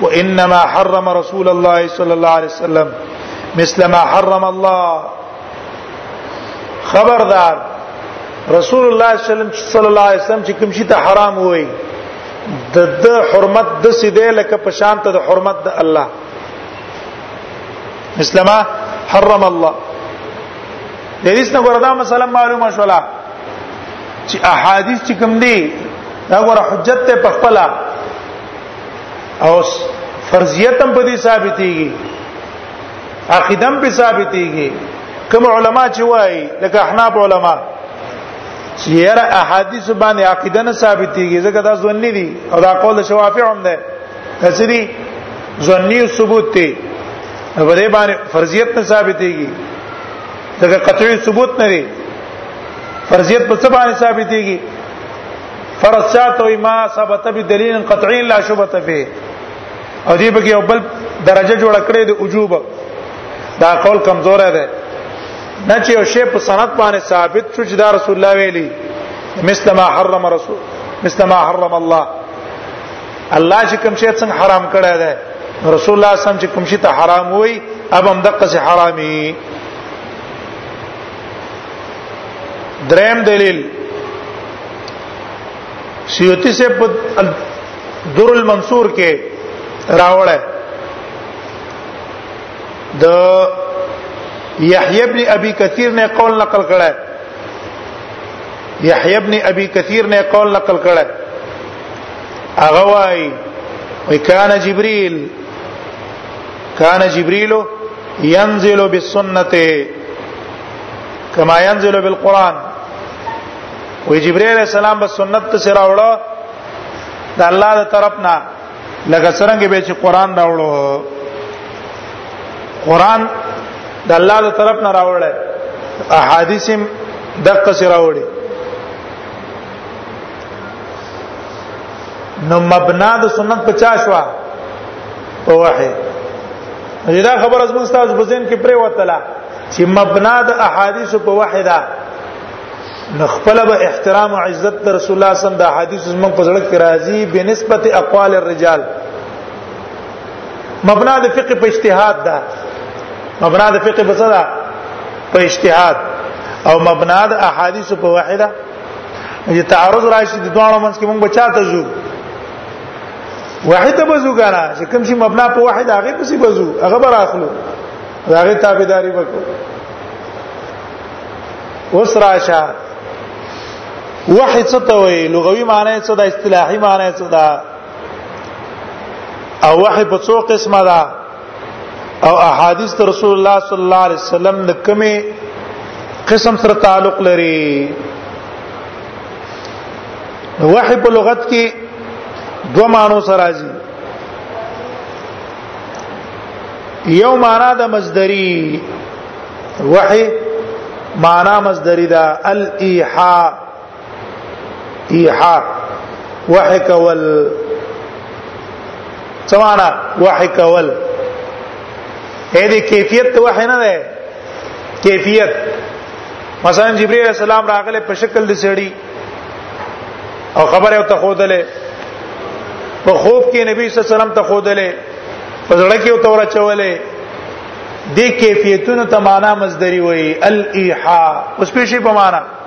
وانما حرم رسول الله صلى الله عليه وسلم مثل ما حرم الله خبردار رسول الله صلی الله علیه وسلم چې کوم شي ته حرام وای د د حرمت د سیده لکه په شان ته د حرمت د الله اسلامه حرم الله د دې څنګه وردا مثلا معلومه شولا چې احادیث چې کوم دي دا ور حجت ته پخپلا او فرضیتم په دې ثابتېږي عقیدم په ثابتېږي کوم علما چې وایي لکه احناف علما چې یره احادیث باندې عقیده نه ثابتېږي ځکه دا ځونی دي او دا قول شوافی هم ده تسری ځونی ثبوت دی په دې باندې فرضیت نه ثابتېږي ځکه قطعي ثبوت نه لري فرضیت په څه باندې ثابتېږي فرض چاته وي ما ثبت بدلیل قطعی لا شبهه فيه او دې بګي بل درجه جوړ کړې د وجوب دا قول کمزور دی نه چې یو شی په سند باندې ثابت شو چې دا رسول الله ویلي مثل ما حرم رسول مثل ما حرم الله الله چې کوم شی څنګه حرام کړی دی رسول الله صلی الله علیه وسلم چې کوم شی ته حرام وای اب هم دقه حرامي دریم دلیل سیوتی سے در المنصور کې راوړل د یحیی ابن ابي کثیر نے قول نقل کړه یحیی ابن ابي کثیر نے قول نقل کړه هغه وای وکانه جبريل کان جبريل ينزل بالسنه کما ينزل بالقران وی جبريل عليه السلام به سنت ته سره وړو د الله د طرفنا لکه څنګه به چې قران راوړو قران د الله د طرف نه راوړل احادیث دقه سره راوړي نو مبنا د سنت په چا شو په وحي دا خبر از موږ تاسو په ذهن کې پرې وتله چې مبنا د احادیث په وحي ده نخپل به احترام او عزت تر رسول الله صلی الله علیه وسلم د احادیث زموږ په ځړک کې راځي بنسبت اقوال الرجال مبنا د فقه په اجتهاد ده مبنا د فقه په څه ده په اجتهاد او مبنا د احادیث په وحي ده دې تعارض راشي د دوه منځ کې موږ بچا ته ځو واحد بزو کنه چې کوم شي مبنا په واحد هغه پسې بزو هغه بر اخلو هغه تابعداري وکړو اوس راشه واحد څه ته وایي لغوي معنی څه ده اصطلاحي معنی څه ده او واحد په څو قسمه ده او احادیث تر رسول الله صلی الله علیه وسلم د کمی قسم سره تعلق لري وحی په لغت کې دوه معنی سره راځي یو معنا د مصدری وحی معنا مصدری دا الیحاء ایحا وحک ول سمانا وحک ول اې دې کیفیت ته وحی نه ده کیفیت مثلا جبرئیل السلام راغله په شکل د سړی او خبره او ته خودلې په خوب کې نبی صلی الله علیه وسلم ته خودلې په زړه کې او تور چولې دې کیفیتونو ته معنا مصدری وایي الیحا اوس په شی په معنا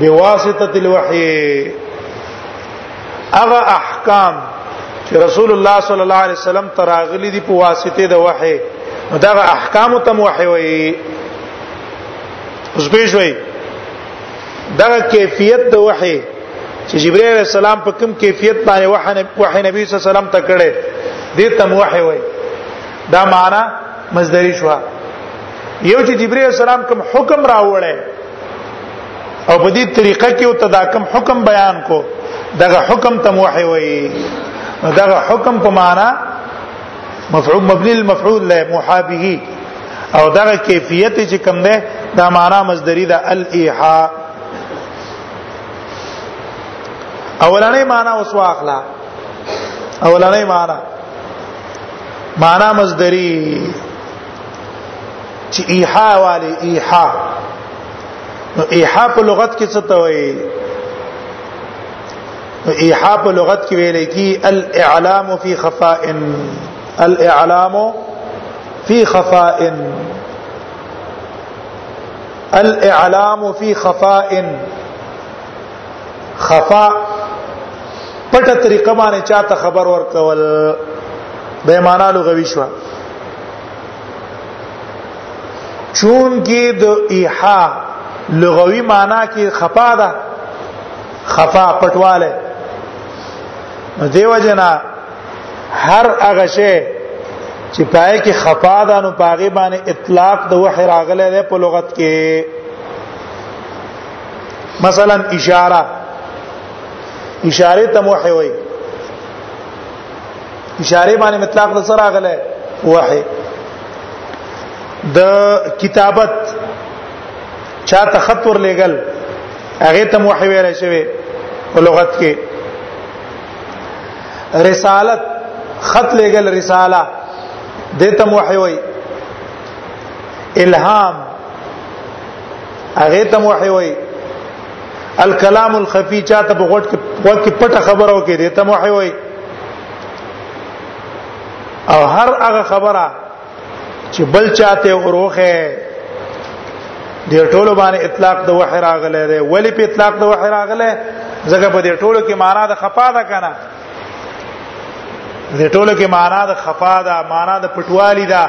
بواسطه الوحی هغه احکام چې رسول الله صلی الله علیه وسلم تراغلی دی په واسطه د وحی دا احکام تم وحی وی اوس به شوي دا کیفیت د وحی چې جبرئیل علیہ السلام په کوم کیفیت باندې وحی وحی نبی صلی الله علیه وسلم ته کړي دې تم وحی وی دا معنا مصدری شو یو چې جبرئیل علیہ السلام کوم حکم راوړی او په دې طریقه کې او تداکم حکم بیان کو دغه حکم تم وحي وي دغه حکم په معنا مفعول مبني المفعول له محابه او دغه کیفیت چې کوم ده دا معنا مصدری ده الايحاء اولنې معنا اوس واخلا اولنې معنا معنا مصدری چې ایحا والے ایحا نو ایحا په لغت کې څه ته وایي نو ایحا په لغت کې ویل کی الاعلام فی خفاء الاعلام فی خفاء الاعلام فی خفاء خفاء پټه طریقه باندې چاته خبر ورکول به معنا لغوي شوه چون کې د ایحا لغوي معنی کې خفا ده خفا پټواله نو دیو جنا هر هغه شی چې پای کې خفا ده نو پاغي باندې اطلاق د وحی راغله ده په لغت کې مثلا اشاره اشاره ته وحی وایي اشاره باندې مطلق د سره غله وحي د کتابت چا تخطر لګل هغه تم وحي ویل شوی په لغت کې رسالت خط لګل رساله د تم وحي وي الهام هغه تم وحي وي الکلام الخفی چاته په غوټ کې غوټ کې پټه خبره وکړي دې ته موحي وای او هر هغه خبره چې بل چاته وروخه د ټولو باندې اطلاق د وحی راغله دی ولی په اطلاق د وحی راغله ځکه په دې ټولو کې معنا د خفا ده کنه دې ټولو کې معنا د خفا ده معنا د پټوالی ده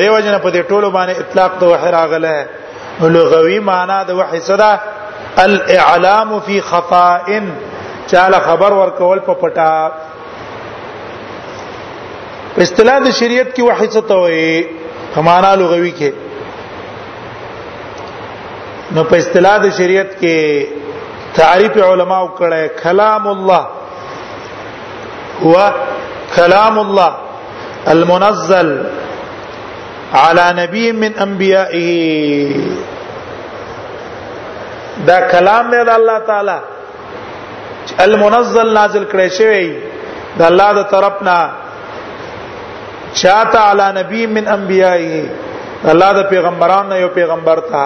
دیو جن په دې ټولو باندې اطلاق د وحی راغله لغوي معنا د وحي صدا الاعلام فی خفاء چاله خبر ورکول په پټا په اصطلاح د شریعت کې وحی څه ته وایي معنا لغوي کې نو په اصطلاح د شریعت کې تعریف علما وکړه کلام الله هو کلام الله المنزل على نبي من انبيائه دا کلام دی د الله تعالی المنزل نازل کړی شوی د الله د طرفنا چاته علی نبی من انبیائه الله د پیغمبرانو یو پیغمبر تا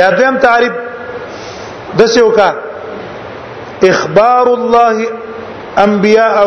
یادم تعریف دسیو کا اخبار الله انبیاءه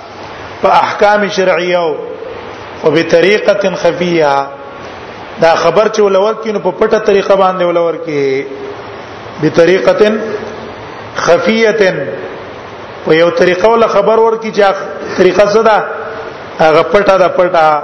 په احکام شرعیه او په طریقه خفیه دا خبر چې ولور کینو په پټه طریقه باندې ولور کی به طریقه خفیه په یو طریقه ول خبر ورکی چې طریقه څه ده هغه پټه ده پټه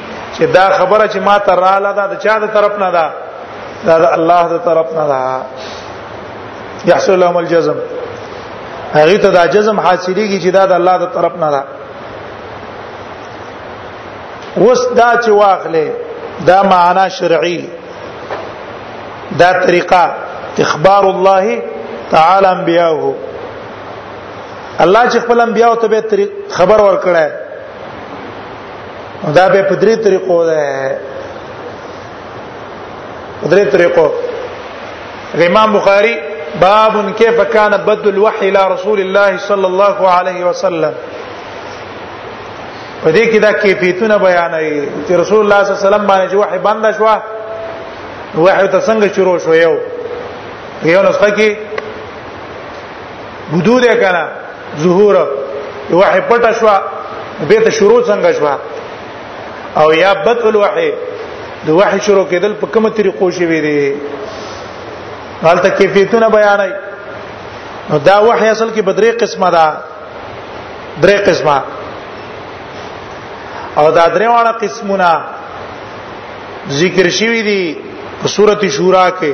چې دا خبره چې ما ته رااله ده د چا د طرف نه ده دا د الله د طرف نه ده يحصل لهم الجزم هغه ته دا جزم حاصلېږي چې دا د الله د طرف نه ده وس دا چې واخلې دا معنا شرعي دا طریقه اخبار الله تعالی انبیاءه الله چې خپل انبیاء ته به خبر ورکړی دا به په درې طریقو ده په درې طریقو امام بخاری باب كيف كان بدء الوحي الى رسول الله صلى الله عليه وسلم په دې کې دا کیفیتونه بیانوي چې رسول الله صلی الله علیه وسلم باندې وحي بند شو وحي ته څنګه شروع شو یو یو نسخه کې بدو ده کنه ظهور یو حپټ شوا به ته شروع څنګه شوا او یا بدء الوحی د وحی شروع کېدل په کومه طریقو شي وی دي حالت کیفیتونه بیانای نو دا وحی اصل کې بدرې قسمه ده درې قسمه او دا درې واړه قسمونه ذکر شوی دي په سورته شورا کې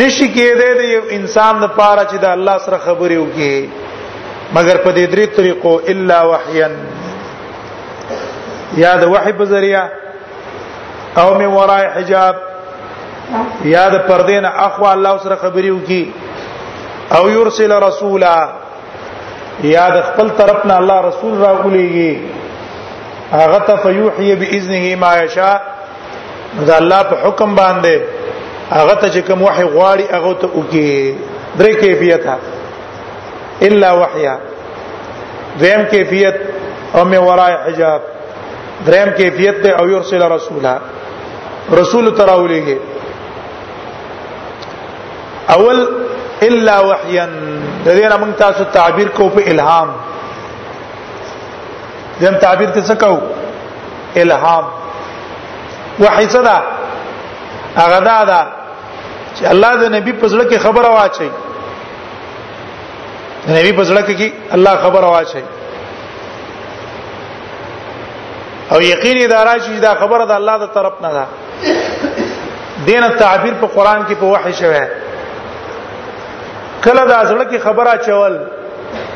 نشي کېدای د یو انسان د پاره چې د الله سره خبرې وکړي مګر په دې درې طریقو الا وحیا یا د وحی په ذریعہ او من وراء حجاب یا د پردې نه اخو الله سره خبرې وکړي او یرسل رسولا یا د خپل طرف نه الله رسول راغليږي هغه ته فیوحی باذنه ما یشاء دا الله په حکم باندې هغه ته چې کوم وحي غواړي هغه ته وکي درې کیفیت الا وحیا دویم کیفیت او می ورای حجاب دریم کیفیت ته او یرسل رسولا رسول تراولېږي اول الا وحیا د دې موږ تاسو تعبیر کو په الهام دیم تعبیر ته څه کو الهام وحی څه ده هغه دا ده چې الله د نبی په زړه کې خبره واچي د نبی په زړه کې الله خبره واچي او یقیني دا راشي دا خبره د الله د طرف نه ده دین تعبیر په قران کې په وحی شوه کله دا زړه کې خبره چول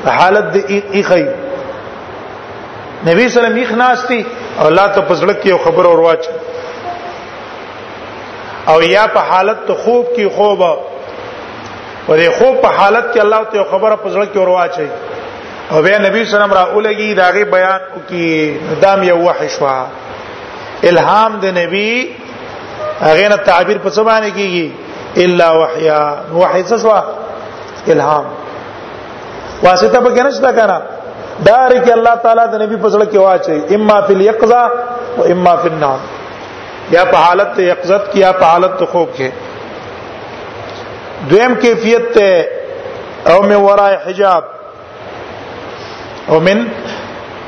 په حالت د ایخی نبی سلام یې خناستی او الله ته پزړه کې یو خبر اور واچ او یا په حالت ته خوب کې خوب او د خوب په حالت کې الله ته خبره پزړه کې اور واچي او بیا نبی سلام را اولګي داغه بیان او کې دام یو وحش وا الهام د نبی هغه نه تعبیر په څه باندې کیږي الا وحیا وحی څه شو الهام واسطه به کنه شته کنه دار کې الله تعالی د نبی په ځړه کې واچي اما فی الیقظه و اما فی النوم یا په حالت یقظت کې یا په حالت خوب کې دویم کیفیت ته او من وراء حجاب او من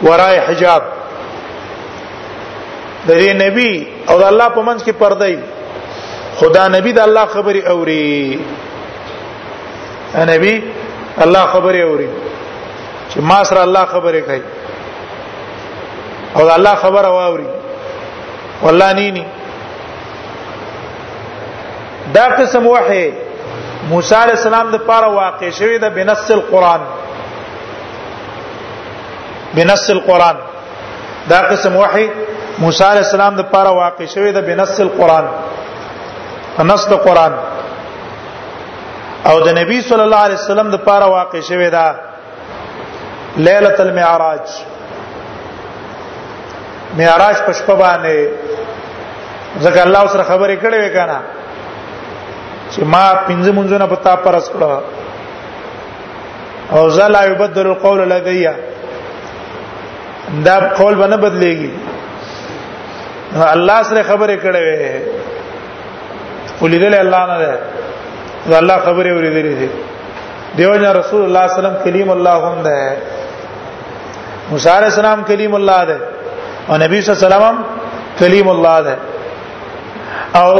وراء حجاب د دې نبی او د الله په منځ کې پرده ای خدا نبی د الله خبري اوري نبی الله خبري اوري چې ما سره الله خبري کوي او د الله خبره واوري والله ني ني دا قسم وحی موسی علی السلام د پاره واقع شوی د بنص القرآن بنص القرآن دا قسم وحی موسی علی السلام د پاره واقع شوی د بنص القرآن نص د قرآن او د نبی صلی الله علیه وسلم د پاره واقع شوی دا ليله المعراج معراج په شپه باندې ځکه الله سره خبرې کړې وې کنه چې ما پنځه منځونه په تا پرس کړو او زلا يبدل القول لدي دا قول باندې بدلېږي الله سره خبرې کړې وې ولیدل الله نه ده الله خبرې ورېدلې دي دیو جن رسول الله صلی الله علیه وسلم کلیم الله هم ده موسی علیہ السلام کلیم الله ده او نبی صلی الله علیه وسلم کلیم الله ده او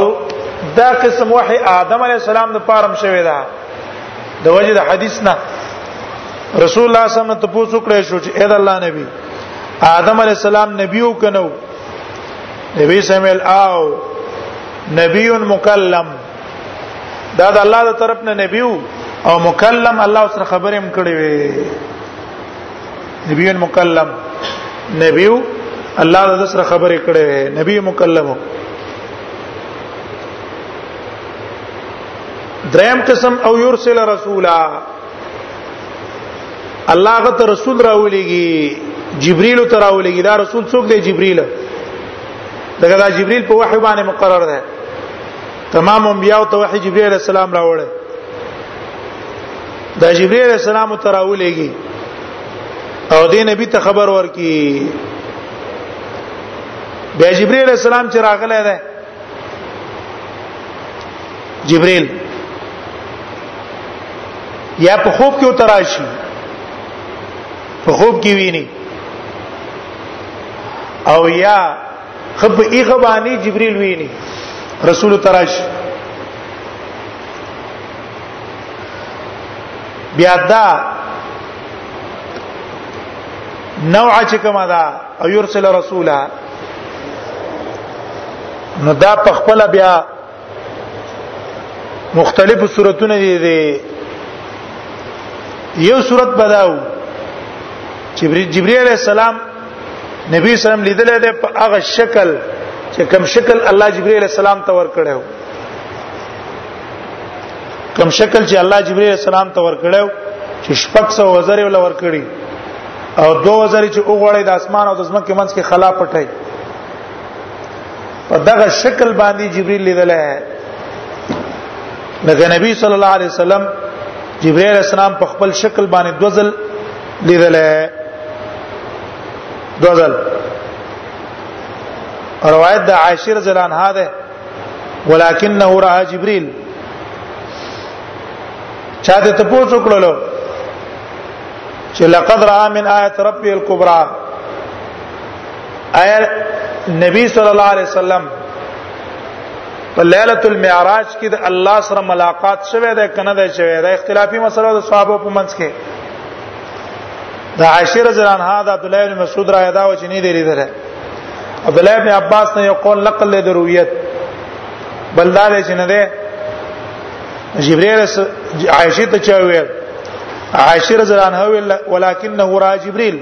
دا قسم وحی آدم علیہ السلام د پارم شوی دا د وجه د حدیث نه رسول الله صلی الله علیه وسلم ته پوښتنه کړې شو چې اې د الله نبی آدم علیہ السلام نبی او کنو نبی سمل او نبی مکلم دا د الله د طرف نه نبی او مکلم الله سره خبرې هم کړې وي نبی مکلم نبی الله د سره خبرې کړې وي نبی مکلم دریم قسم او یرسل رسولا الله غت رسول راولېږي جبريل ته راولېږي دا رسول څوک دی جبريل دغه دا جبريل په وحي باندې مقرر دی تمام انبیاء او توحید جبرئیل علیہ السلام راوړل دا جبرئیل علیہ السلام تراولېږي او دې نبی ته خبر ورکي بیا جبرئیل علیہ السلام چې راغله ده جبرئیل یا په خوب کې وتراشي په خوب کې ویني او یا خپ ایغه باندې جبريل ویني رسول تراش بیا دا نوع چې کومه ده او يرسل رسولا نو دا په خپل بیا مختلفو صورتونه دي دي یو صورت بداو چې جبرئیل علیہ السلام نبی سلام لیدل دی په هغه شکل چې کوم شکل الله جبرئیل علیہ السلام ته ورکړو کوم شکل چې الله جبرئیل علیہ السلام ته ورکړو چې شپږ سو وزر ول ورکړي او دو وزر چې وګړي د اسمان او د زمکه منځ کې خلا پټای په دغه شکل باندې جبريل لیدل لکه نبی صلی الله علیه وسلم جبريل اسلام په خپل شکل باندې دوزل لیدل دوزل روایت د عائشه رضی الله عنها ده ولکنه را جبريل چا ته تاسو کړلو چې لقد را من آیت ربی الکبرى آیا نبی صلی الله علیه وسلم په ليله المعراج کې د الله سره ملاقات شوه ده کنه ده شوه ده اختلافي مسله د صحابه په منځ کې د عائشه رضی الله عنها د عبد الله بن مسعود را یاد او چې نه دی لیدل عبد الله بن عباس نه یو قول نقل له درویت بل دا چې نه ده جبريل عائشه ته چا ویل عائشه رضی الله عنها ویل ولکنه را جبريل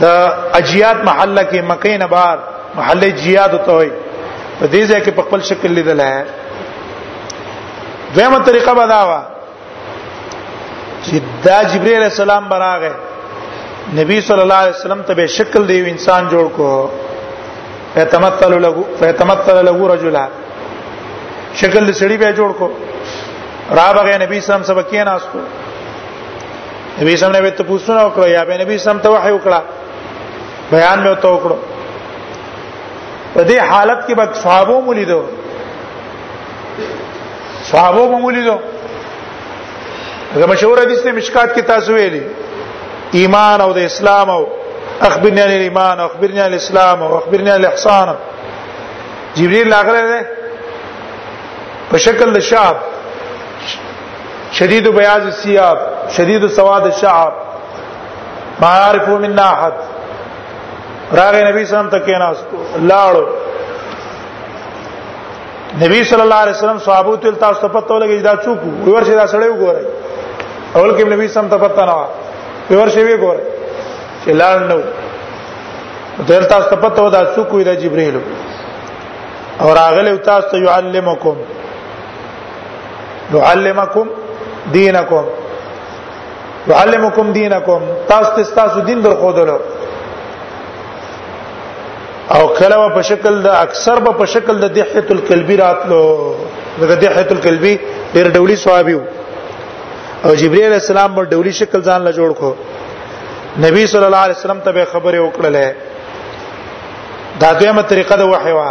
د اجیاد محله کې مکه نه بار محله جیاد ته وي په دې ځای کې په خپل شکل لیدل ہے دویمه طریقه بداوا چې دا جبرئیل علیہ السلام براغه نبی صلی الله علیه وسلم ته به شکل دی انسان جوړ کو فتمثل له فتمثل له رجلا شکل سړي به جوړ کو را بغه نبی صلی الله علیه وسلم سبکیناستو نبی سم نه وته پوښتنه وکړه یا به نبی سم ته وحی وکړه بیان مې وته وکړو په دې حالت کې به صحابه مولیدو صحابه مولیدو هغه مشهور حدیث ته مشکات کې تاسو ویلي ایمان او د اسلام او اخبرني عن الايمان او اخبرني عن الاسلام او اخبرني عن الاحسان جبريل لاغره ده په شکل د شاب شدید بیاض الثياب شدید سواد الشعر ما يعرف من احد راغه نبی صلی الله علیه وسلم تکې ناس لاړو نبی صلی الله علیه وسلم صحابو ته تاسو ته پته ولګی دا څوک ورشه دا سړی وګورئ اول کې نبی صلی الله علیه وسلم ته پته نه و ورشه وی ګورئ چې لاړ نو دل تاسو ته پته و دا څوک وی دا جبرئیل او راغله تاسو ته يعلمکم يعلمکم دینکم يعلمکم دینکم تاسو ته تاسو دین در خودلو او کله په شکل د اکثر په شکل د دحیه الکلبی راتلو د دحیه الکلبی ډیر ډولی صحابي او جبرئیل علیہ السلام په ډولی شکل ځان له جوړ کو نبی صلی الله علیه وسلم ته خبره وکړله دا دویمه طریقه د وحی وه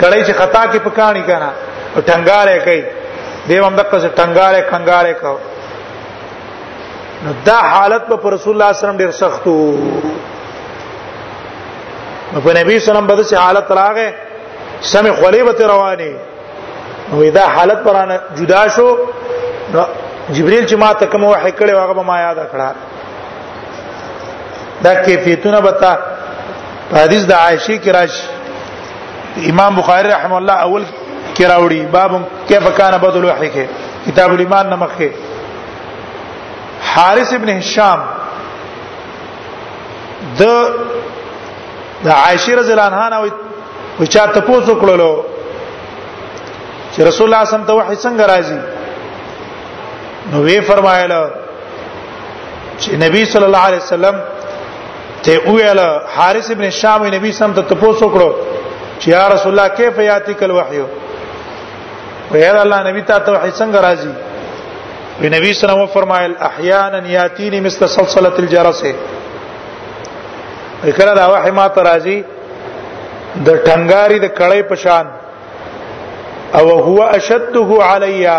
کړی چې خطا کې پکانی کنه ټنګاله کوي دیو هم دغه څه ټنګاله کنګاله کو نو دا حالت په رسول الله صلی الله علیه وسلم ډیر سختو نو په نبی صلی الله علیه وسلم باندې حالت راغې سمې خولې به رواني نو دا حالت پرانه جدا شو نو جبريل چې ما ته کوم وحی کړي هغه به ما یاد کړه دا کیفیتونه بتا حدیث د عائشه کې راشي امام بخاری رحم الله اول کې راوړي باب کیف کان بدل وحی کې کتاب الایمان نمخ کې حارث ابن هشام د د عائشه رضی الله عنها نه وي چا ته پوسو کړلو چې رسول الله صلی الله علیه وسلم ته وحی څنګه راځي نو وی فرمایله چې نبی صلی الله علیه وسلم ته ویل حارث ابن شام نبی سم ته تاسو کړو چې یا رسول الله کیف یاتی کل وحی ویل الله نبی ته ته وحی څنګه راځي وی نبی صلی الله فرمایل احیانا یاتینی مثل سلسله الجرس کله دا وحی ما ته راځي د ټنګاری د کړې پشان او هو اشده علیا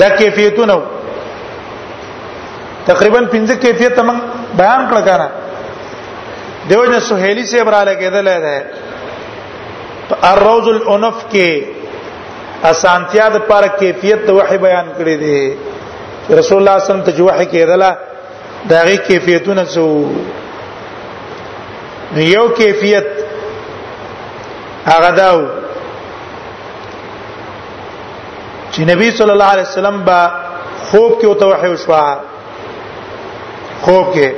دا کیفیتونه تقریبا پنځه کیفیت من بیان کړ کنه دیو جن سہیلی سے برا لګیدل ده الروز الانف کې اسانتیا د پر کیفیت وحی بیان کړی دی رسول الله صلی الله علیه وسلم ته وحی کېدله دا غي کیفیتونه څو یو کیفیت هغه داو چې نبی صلی الله علیه وسلم با خوب کې او توحی وشوا خوب کې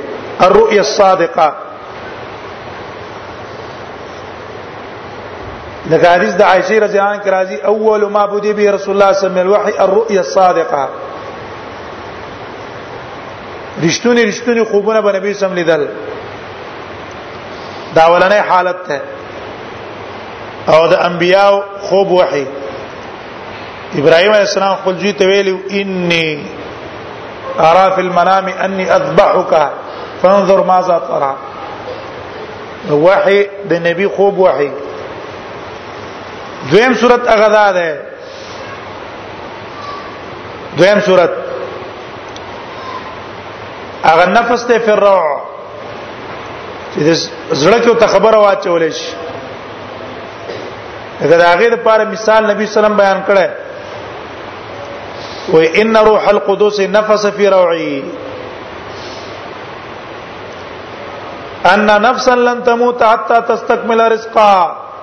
الرؤيا الصادقه لکه حدیث د عائشه رضی الله عنها راځي اول ما بودی به رسول الله صلی الله علیه وسلم الوحی الرؤيا الصادقه رښتونی رښتونی خوبونه به نبی سم لیدل دا ولنې حالت ته او د انبیاء خوب وحی ابراهيم عليه السلام خپل جی ته ویلو اني ارى في المنام اني اذبحك فانظر ماذا ترى وحي د نبی خوب وحي دویم صورت هغه ده دویم صورت اغه نفس ته فر روع چې زړه کې ته خبره واچولې شي اگر هغه د پاره مثال نبی سلام بیان کړه و ان روح القدس نفس في روعي ان نفسا لن تموت حتى تستكمل رزقها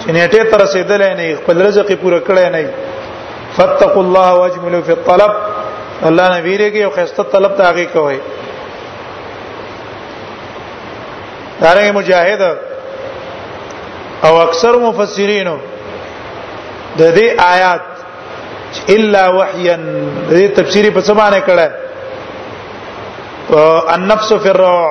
چې نیټه تر رسیدل نه خپل رزق پوره کړی نه فتقوا الله واجملوا في الطلب الله نه ویریږي او خسته طلب ته هغه کوي دارنګ مجاهد او اکثر مفسرینو د دې آیات الا وحیا دې تفسیری په څه باندې کړه النفس فی الروع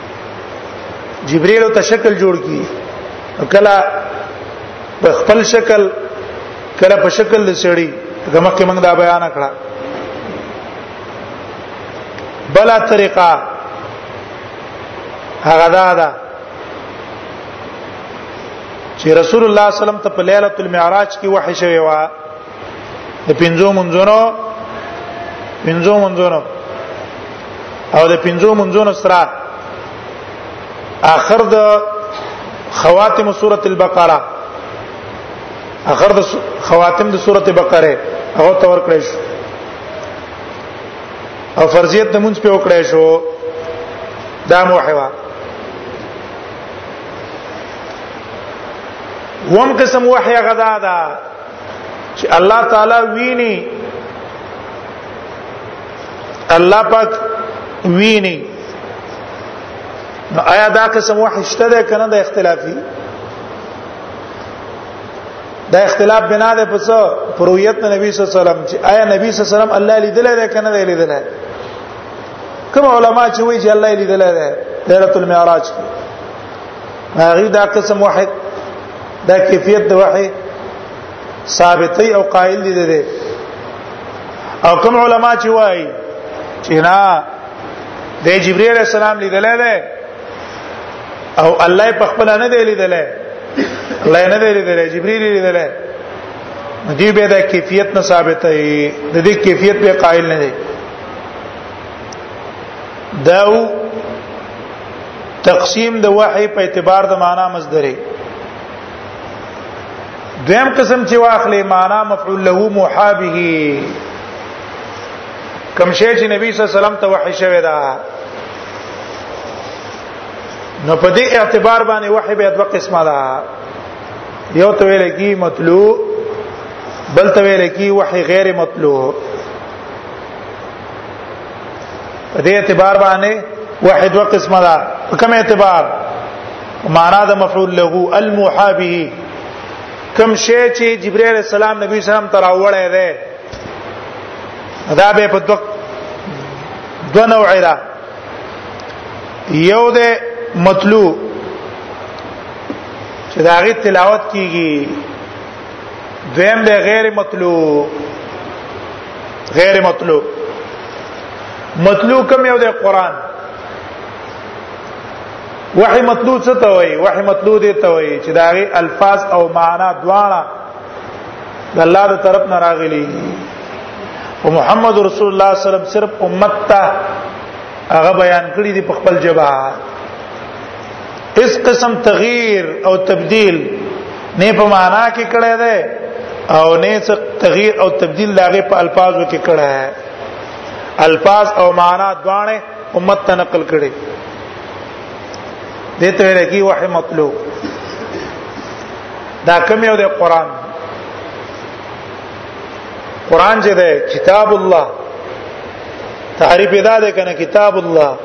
جبريل ته شکل جوړ کی کله په خپل شکل کله په شکل د سړی دمه کې موږ دا بیان کړه بلا طریقه هغه دا ده چې رسول الله صلی الله علیه وسلم ته په ليله المعراج کې وحی شوی و د پنځو منځونو پنځو منځونو او د پنځو منځونو سره اخر د خواتم سوره البقره اخر د خواتم د سوره بقره هغه تور کړی شو او فرضیت د مونږ په وکړی شو دا موحوا وم قسم وحی غدا ده چې الله تعالی ویني الله پاک ویني نو آیا دا قسم وحی شته ده کنه د اختلافي دا اختلاف بنا ده پس پرویت نبی صلی الله علیه وسلم چې آیا نبی صلی الله علیه وسلم الله لیدل ده کنه دی لیدل ده کوم علما چې وایي چې الله لیدل ده ليله المعراج هغه دا قسم وحی دا کیفیت د وحی ثابتې او قائل دي دي او کوم علما چې وایي چې نه د جبرئیل علیہ السلام لیدل دی او الله په خپل نه دی لیدل الله نه دی لیدل جبرئیل لیدل دی به د کیفیت نه ثابت دی د دې کیفیت به قائل نه دی داو تقسیم د وحی په اعتبار د معنا مصدره دویم قسم چې واخلې معنا مفعول له محابه کوم شی چې نبی صلی الله علیه وسلم ته وحی شوی دا نو په دې اعتبار باندې وحی به دوه قسمه ده یو ته ویل کی مطلوب بل ته ویل کی وحی غیر مطلوب په دې اعتبار باندې واحد و قسمه ده په کوم اعتبار معنا د مفعول له المحابه کوم شی چې جبرئیل السلام نبی سلام تر اوله ده دا به په دوه دو نوع ده یو ده مطلوب چې دا غي تلاوت کیږي دویم به غیر مطلوب غیر مطلوب مطلوب کوم یو دی قران وحی مطلوب څه ته وایي وحی مطلوب دی ته وایي چې دا غي الفاظ او معنا دواړه د الله تر طرف نه راغلي او محمد رسول الله صلی الله علیه وسلم صرف امت ته هغه بیان کړی دی په خپل جواب اس قسم تغییر او تبديل نه په معنا کې کړه ده او نه څه تغییر او تبديل لاغه په الفاظو کې کړه ده الفاظ او معنا دواړه امت ته نقل کړي دته ویل کی وحی مطلوب دا کوم یو د قران قران چې ده کتاب الله تعریف دا ده کنه کتاب الله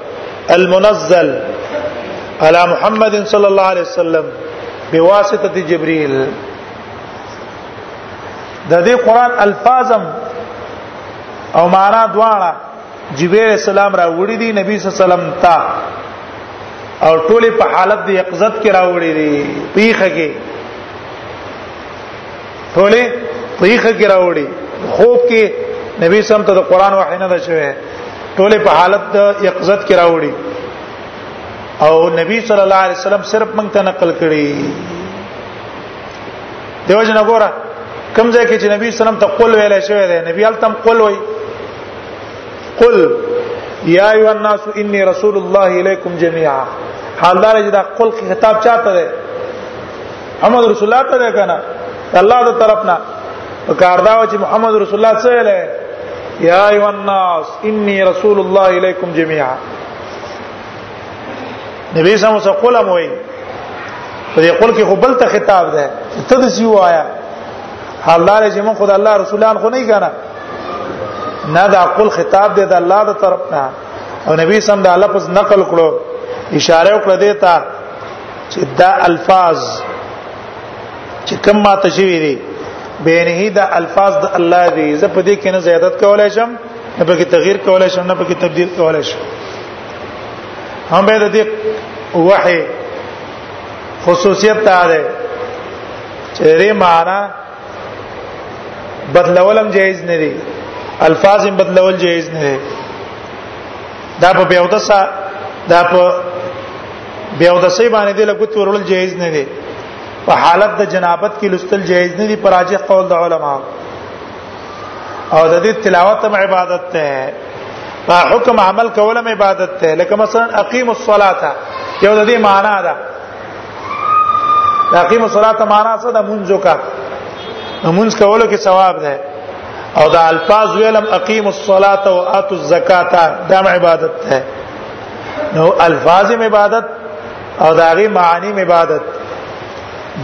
المنزل على محمد صلى الله عليه وسلم بواسطه جبريل د دې قران الفاظم او معنا دواړه جبريل السلام را وړي دي نبی صلی الله عليه وسلم ته او ټوله په حالت د یقظت کې را وړي دي پیخه کې ټوله پریخه کې راوړي خوب کې نبی سم ته د قران وحی نه شوی ټوله په حالت د یقظت کې راوړي او نبی صلی الله علیه وسلم صرف موږ ته نقل کړي دیو جن وګوره کوم ځای کې چې نبی صلی الله علیه وسلم ته قول ویل شوی دی نبی التم قول وای قل یا ایها الناس انی رسول الله الیکم جميعا حال دار چې دا قل خطاب چاته دی محمد رسول الله ته کنه الله د طرفنا کار دا چې محمد رسول الله صلی الله علیه یا ایو الناس انی رسول الله الیکم جميعا نبی سم سره قلم وای په دې قول کې خو بل ته خطاب ده ته د سی وایا حالدار چې مون خدای الله رسولان خو نه کنا نه دا قول خطاب ده د الله د طرف نه او نبی سم دا لفظ نقل کړو اشاره وکړه دیتا چې دا الفاظ چې کوم ما ته شوی دی بینه دا الفاظ د الله دی زه په دې کې نه زیادت کولای شم نه په کې تغییر کولای شم نه په کې تبديل کولای شم هم به د دې وحي خصوصیت دا ده چې ری معنا بدلولم جایز نه دي الفاظ بدلول جایز نه دي دا په بیاوته دا په بیا د سې باندې د لګوت ورول جایز نه دی په حالت د جنابت کې لستل جایز نه دی پر راجح قول د علما او د دې تلاوت هم عبادت ده په حکم عمل کول هم عبادت ده لکه مثلا اقیم الصلاه یو د دې معنی ده اقیم الصلاه معنی څه ده منځو کا منځ کولو کې ثواب ده او دا الفاظ ویلم اقیم الصلاه و اتو الزکات دا عبادت ده نو الفاظ عبادت او داغي معانی عبادت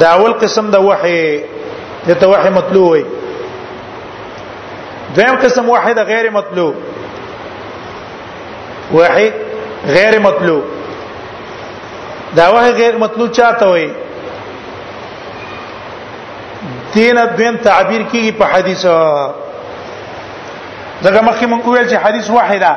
دا اول قسم د وحی د توحی مطلوب وي دویم قسم وحی د غیر مطلوب وحی غیر مطلوب دا وحی غیر مطلوب چاته وي دین دویم تعبیر کیږي په حدیث دغه مخکې مونږ ویل چې حدیث وحی ده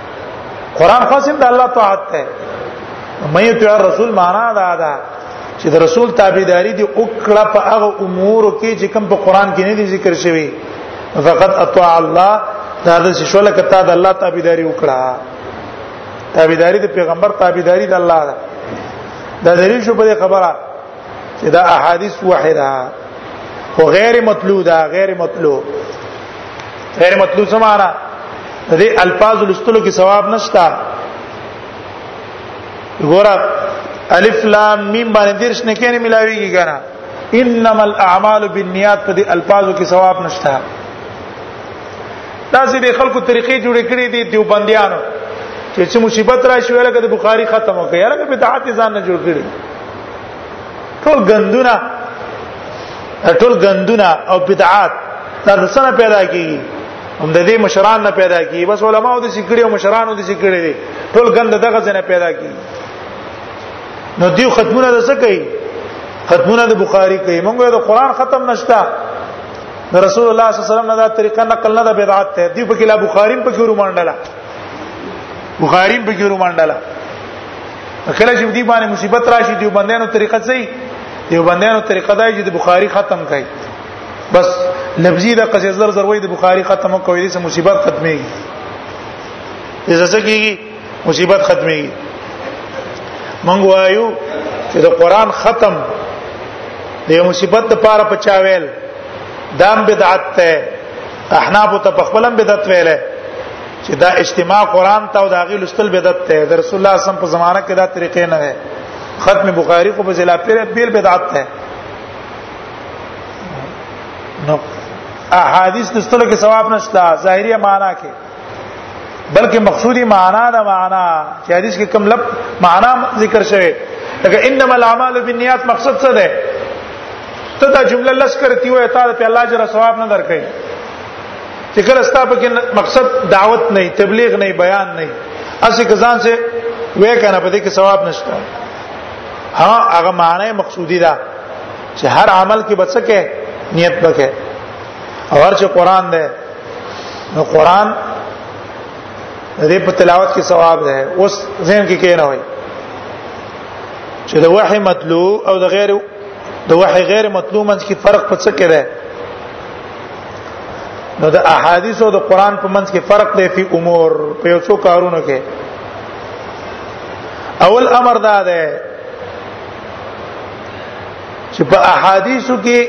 قران خاصم د الله طاعت ته مې ته رسول معنا دا ده چې د رسول تابعداري دی او کړه په هغه امور کې چې کوم په قران کې نه دي ذکر شوی فقط اطاع الله دا د شول کته د الله تابعداري وکړه تابعداري د پیغمبر تابعداري د الله ده دا دلیل شو په خبره چې دا احادیث وحی ده خو غیر مطلوع ده غیر مطلوع غیر مطلوع څه معنا د دې الفاظ لستلو کې ثواب نشتا ګوره الف لام میم باندې درش نه کېنه ملاويږي کنه انما الاعمال بالنیات په دې الفاظو کې ثواب نشتا دا چې د خلکو طریقې جوړې کړې دي دیوبندیانو چې چې مصیبت راشي ولکه د بخاری ختمه کوي هغه بدعت ځان نه جوړ کړي ټول غندونه ټول غندونه او بدعات دا څنګه پیدا کیږي هم د دې مشران نه پیدا کیږي بس علماو د سکړي او مشرانو د سکړي دي ټول غند دغه ځنه پیدا کیږي نو دیو ختمونه د څه کوي ختمونه د بخاری کوي موږ د قران ختم نشتا رسول الله صلی الله علیه وسلم دا طریقه نقل نه د بدعت ته دی په کله بخاری په کې رومانډلا بخاری په ګیرو منډلا کله چې دی باندې مصیبت راشي دی باندېانو طریقه صحیح دی باندېانو طریقه دای چې د بخاری ختم کړي بس لفظي د قصې زر زر وای د بخاری ختم کوي د مصیبت ختميږي اذا څه کیږي مصیبت ختميږي مونږ وایو چې د قران ختم د مصیبت لپاره پچاویل دام بدعت ته احناف ته په خپلم بدعت ویلې چې دا اجتماع قران ته او دا غي لستل بدعت ته د رسول الله صم په زمانہ کې دا طریقې نه وي ختم بخاری کو په ځلا پیر بیل بدعت ته نو احادیث لستلو کې ثواب نشته ظاهری معنا کې بلکې مقصودی معنا دا معنا چې حدیث کې کوم لب معنا ذکر شوی لکه انما الاعمال بالنیات مقصد څه ده ته دا جمله لس کرتی وای تا ته الله جره ثواب نه درکې چې کله ستا په کې مقصد دعوت نه تبلیغ نه بیان نه اسی کزان سے وې کنه په دې کې ثواب نشته ها هغه معنی مقصودی ده چې هر عمل کې بچکه نیت بکه او هر چې قران ده نو قران دې په تلاوت کې ثواب ده اوس ذهن کې کې نه وي چې د وحي مطلوع او د غیر د وحي غیر مطلوع منځ کې فرق په څه کې ده نو د احادیث او د قران په منځ کې فرق دی په امور په یو څو کارونو کې اول امر دا ده چې په احادیثو کې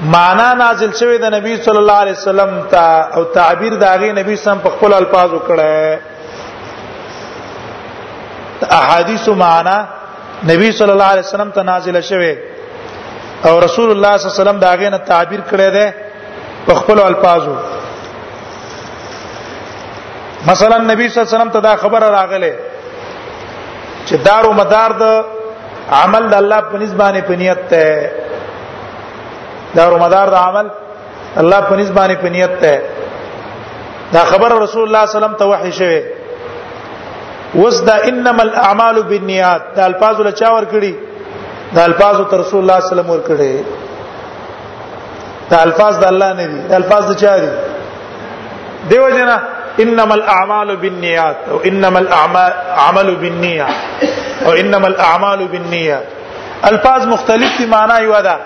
معنا نازل شوی د نبی صلی الله علیه وسلم ته او تعبیر داغه نبی سم په خپل الفاظ وکړه احادیث معنا نبی صلی الله علیه وسلم ته نازل شوه او رسول الله صلی الله علیه وسلم داغه نه تعبیر کړی دی په خپل الفاظو مثلا نبی صلی الله علیه وسلم ته دا خبره راغله چې دارو مدار د دا عمل د الله په نسبانه په نیت ته دا رمضان د عمل الله په نسبانه په نیت ته دا خبر رسول الله صلی الله علیه وسلم ته وحی شوه وس دا انما الاعمال بالنیات دا الفاظ له چا ور کړی دا الفاظ تر رسول الله صلی الله علیه وسلم ور کړی دا الفاظ د الله نه دي دا الفاظ د چا دي دیو جنا انما الاعمال بالنیات او انما الاعمال عمل بالنیه او انما الاعمال بالنیه الفاظ مختلف دي معنا یو ده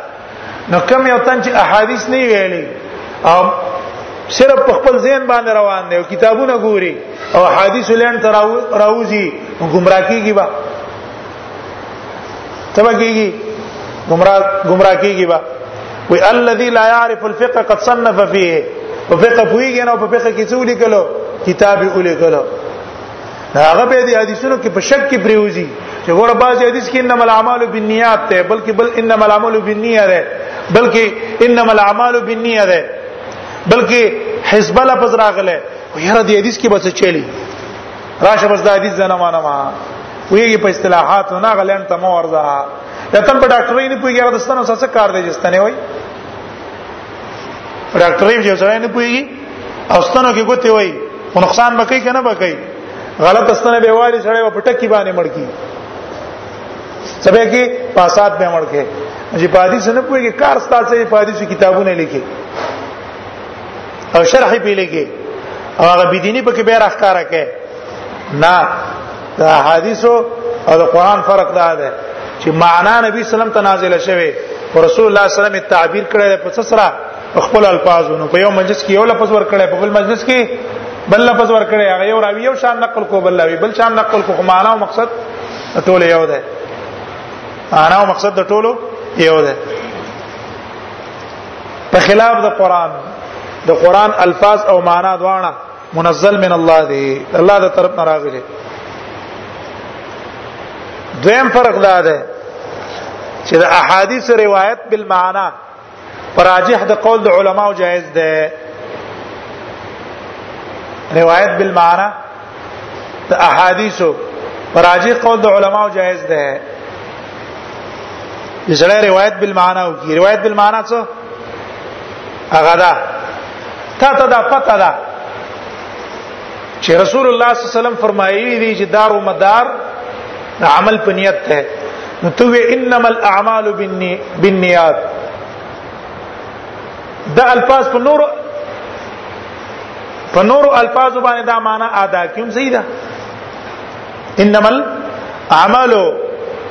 نو کم یو تن چې احادیث نه ویلي او صرف په خپل ذهن باندې روان دی او کتابونه ګوري او حدیث لین تراوزی گمراه کیږي با تبا کیږي گمراه گمراه کیږي با وی الذي لا يعرف الفقه قد صنف فيه په فقه پویږي نه په فقه کې څو لیکلو کتاب یې ولیکلو هغه به د حدیثونو کې په شک کې پریوزي چې ګوره باز حدیث کې انما الاعمال بالنیات ته بلکې بل انما الاعمال بالنیه ده بلکې انما الاعمال بالنیه ده بلکې حزب لفظ راغله یاره د حدیث کې بچ چلی راشه بس دا حدیث نه معنا ما ویږي په اصطلاحات نه غلند ته مو ورځه یتن په ډاکټرۍ نه پویږي هغه دستانو سره کار دی جستنه وای ډاکټرۍ یو ځای نه پویږي او ستنو کې ګوتې وای او نقصان به کوي کنه به کوي غلط ستنه به واري سره په ټکی باندې مړ کی سبه کې پاسات به مړ کې چې پادي سره پویږي کار ستاسو پادي کتابونه لیکي او شرح به لګي او هغه بدینی په کې به راخاره کې نه دا حدیثو او د قران فرق دا ده چې معنا نبی سلام ته نازله شوه او رسول الله صلی الله علیه وسلم تعبیر کړی په څه سره خپل الفاظونو په یو مجلس کې یو لفظ ور کړی په بل مجلس کې بل لفظ ور کړی هغه یو راوی یو شان نقل کو بل راوی بل شان نقل کو معنا او مقصد ټول یو ده معنا او مقصد د ټولو یو ده په خلاف د قران د قران الفاظ او معنا دواړه منزل من الله دی الله د طرف نه راغلي دویم فرق دا ده چې د احادیث روایت بالمعنا راجح د قول د علماو جائز ده روایت بالمعنا د احادیثو راجی قول د علماو جائز ده زړه روایت بالمعنا او کی روایت بالمعنا څه هغه دا تا ته دا پته ده چې رسول الله صلی الله علیه وسلم فرمایلی دی چې دار او مدار عمل په نیت ده نو تو انما الاعمال بالنیات دا الفاظ په نور په نور الفاظ باندې دا معنی ادا کوم صحیح ده انما العمل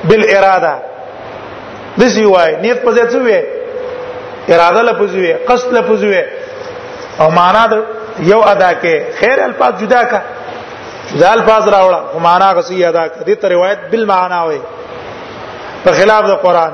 بالاراده د سی وای نیت په ځای څه وی اراده لفظ وی قصد لفظ وی او معنا د یو ادا کې خیر الفاظ جدا کا جدا الفاظ راوړه معنا غسی ادا کړه دې روایت بالمعنا وی په خلاف د قران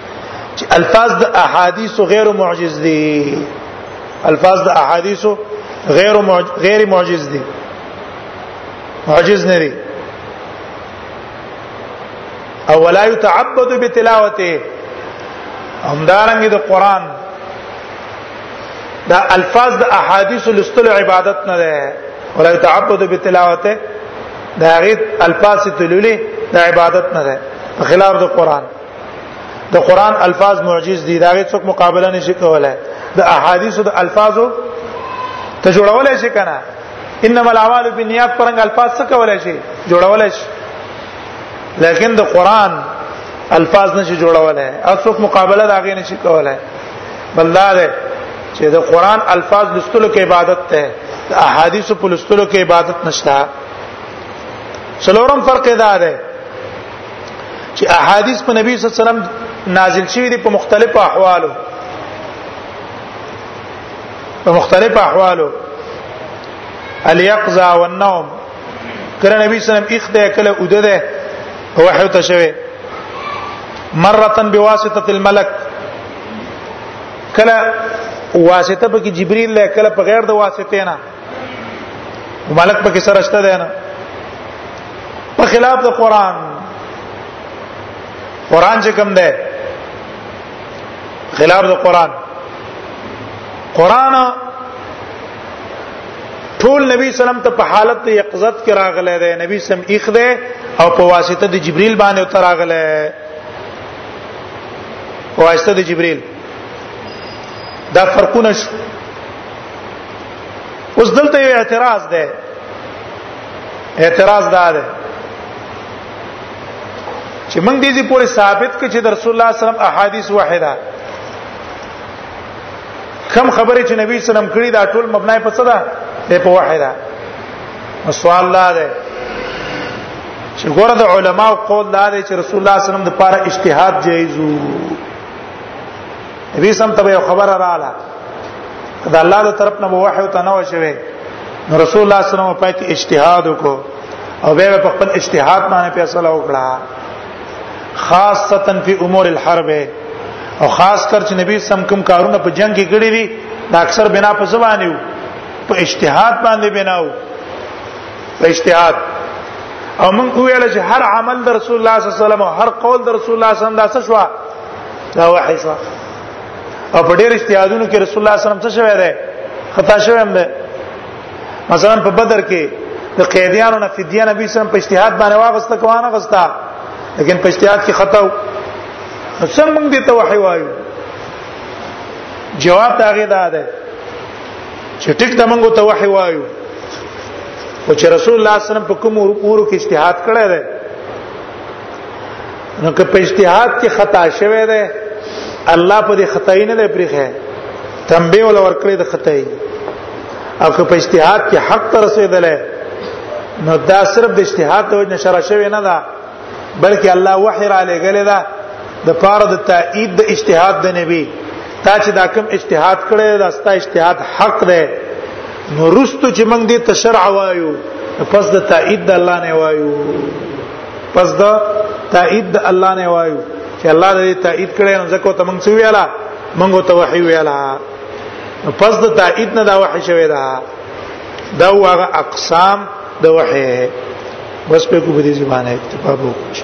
چې الفاظ د احادیث غیر معجز دي الفاظ د احادیث غیر غیر معجز دي معجز نه دي او ولا يتعبد بتلاوته همدارنګه د قران دا الفاظ د احادیث لستل عبادت نه ده ولا يتعبد بتلاوته دا غیت الفاظ تلولي د عبادت نه ده خلاف د قران د قران الفاظ معجز دي دا هیڅ څوک مقابله نشي کولای د احادیث د الفاظو ته جوړولای شي کنه انما الاعمال بالنیات پرنګ الفاظ څه کولای شي جوړولای شي لیکن د قران الفاظ نشي جوړولای او څوک مقابله دا غي نشي کولای بلدار چې د قران الفاظ لستلو کې عبادت ته احادیث په لستلو کې عبادت نشته څلورم فرق دا دی چې احادیث په نبی صلی الله علیه وسلم نازل شوی دي په مختلفو احوالو په مختلفو احوالو الیقظه والنوم کله نبی صلی الله علیه وسلم اخته کله اوده وحی ته شوی مره بواسطه الملک کله واسطه به جبريل له کله په غیر د واسطه نه مالک پکې سره شته دی نه په خلاف د قران قران چې کوم دی خلاف د قران قران ټول نبی سلام ته په حالت یقظت کې راغله ده نبی سم اخ ده او په واسطه د جبريل باندې تر راغله په واسطه د جبريل دا فرقونه شو اوس دلته یو اعتراض ده اعتراض دا ده چې موږ دې دې پورې ثابت کړي چې رسول الله صلی الله علیه وسلم احادیث واحده کم خبره چې نبی صلی الله علیه وسلم کړی دا ټول مبنای په څه ده په واحده سوال لا ده چې ګوره د علماو قول دا دی چې رسول الله صلی الله علیه وسلم د پاره اجتهاد جایز وو نبی سم ته یو خبر رااله دا الله له طرف نه وحی او تنو شوی نو رسول الله صلی الله علیه وسلم په کې اجتهاد وکړو او به په خپل اجتهاد باندې فیصله وکړه خاصتا فی امور الحرب او خاص کر چې نبی سم کوم کارونه په جنگ کې کړی دي دا اکثر بنا په زبانه په اجتهاد باندې بناو په اجتهاد او موږ ویل چې هر عمل د رسول الله صلی الله علیه وسلم او هر قول د رسول الله صلی الله علیه وسلم دا څه شو دا وحی شو او په ډېر استعدادونو کې رسول الله صلی الله علیه وسلم څه شوی دی خطا شوی هم دی مثلا په بدر کې د قیدیانو نه فدیه نبی صلی الله علیه وسلم په اجتهاد باندې واغسته کوانه غستا لیکن په اجتهاد کې خطا و سم موږ دې ته وحی وایو جواب دا غي دا ده چې ټیک ته موږ ته وحی وایو او چې رسول الله صلی الله علیه وسلم په کوم امور کې اجتهاد کړی دی نو که په اجتهاد کې خطا شوه ده الله په دې خدای نه دی پریخه تنبیه ول ورکړي د خدای او که په اجتهاد کې حق تر رسیدل نو دا صرف د اجتهاد د وجه نشر شوی نه ده بلکې الله وحی را لګل ده د پاره د تایید د اجتهاد د نبی تا چې دا کوم اجتهاد کړی دا ستا اجتهاد حق ده نو رستو چې موږ دې تشرع وایو پس د تایید د الله نه وایو پس دا تایید د الله نه وایو چې الله دې تایید کړي نو ځکه ته موږ څه ویاله موږ ته وحی ویاله پس د تایید نه دا وحی شوی دا دا هغه اقسام د وحی بس په کو به دې زمانه اکتفا وکړي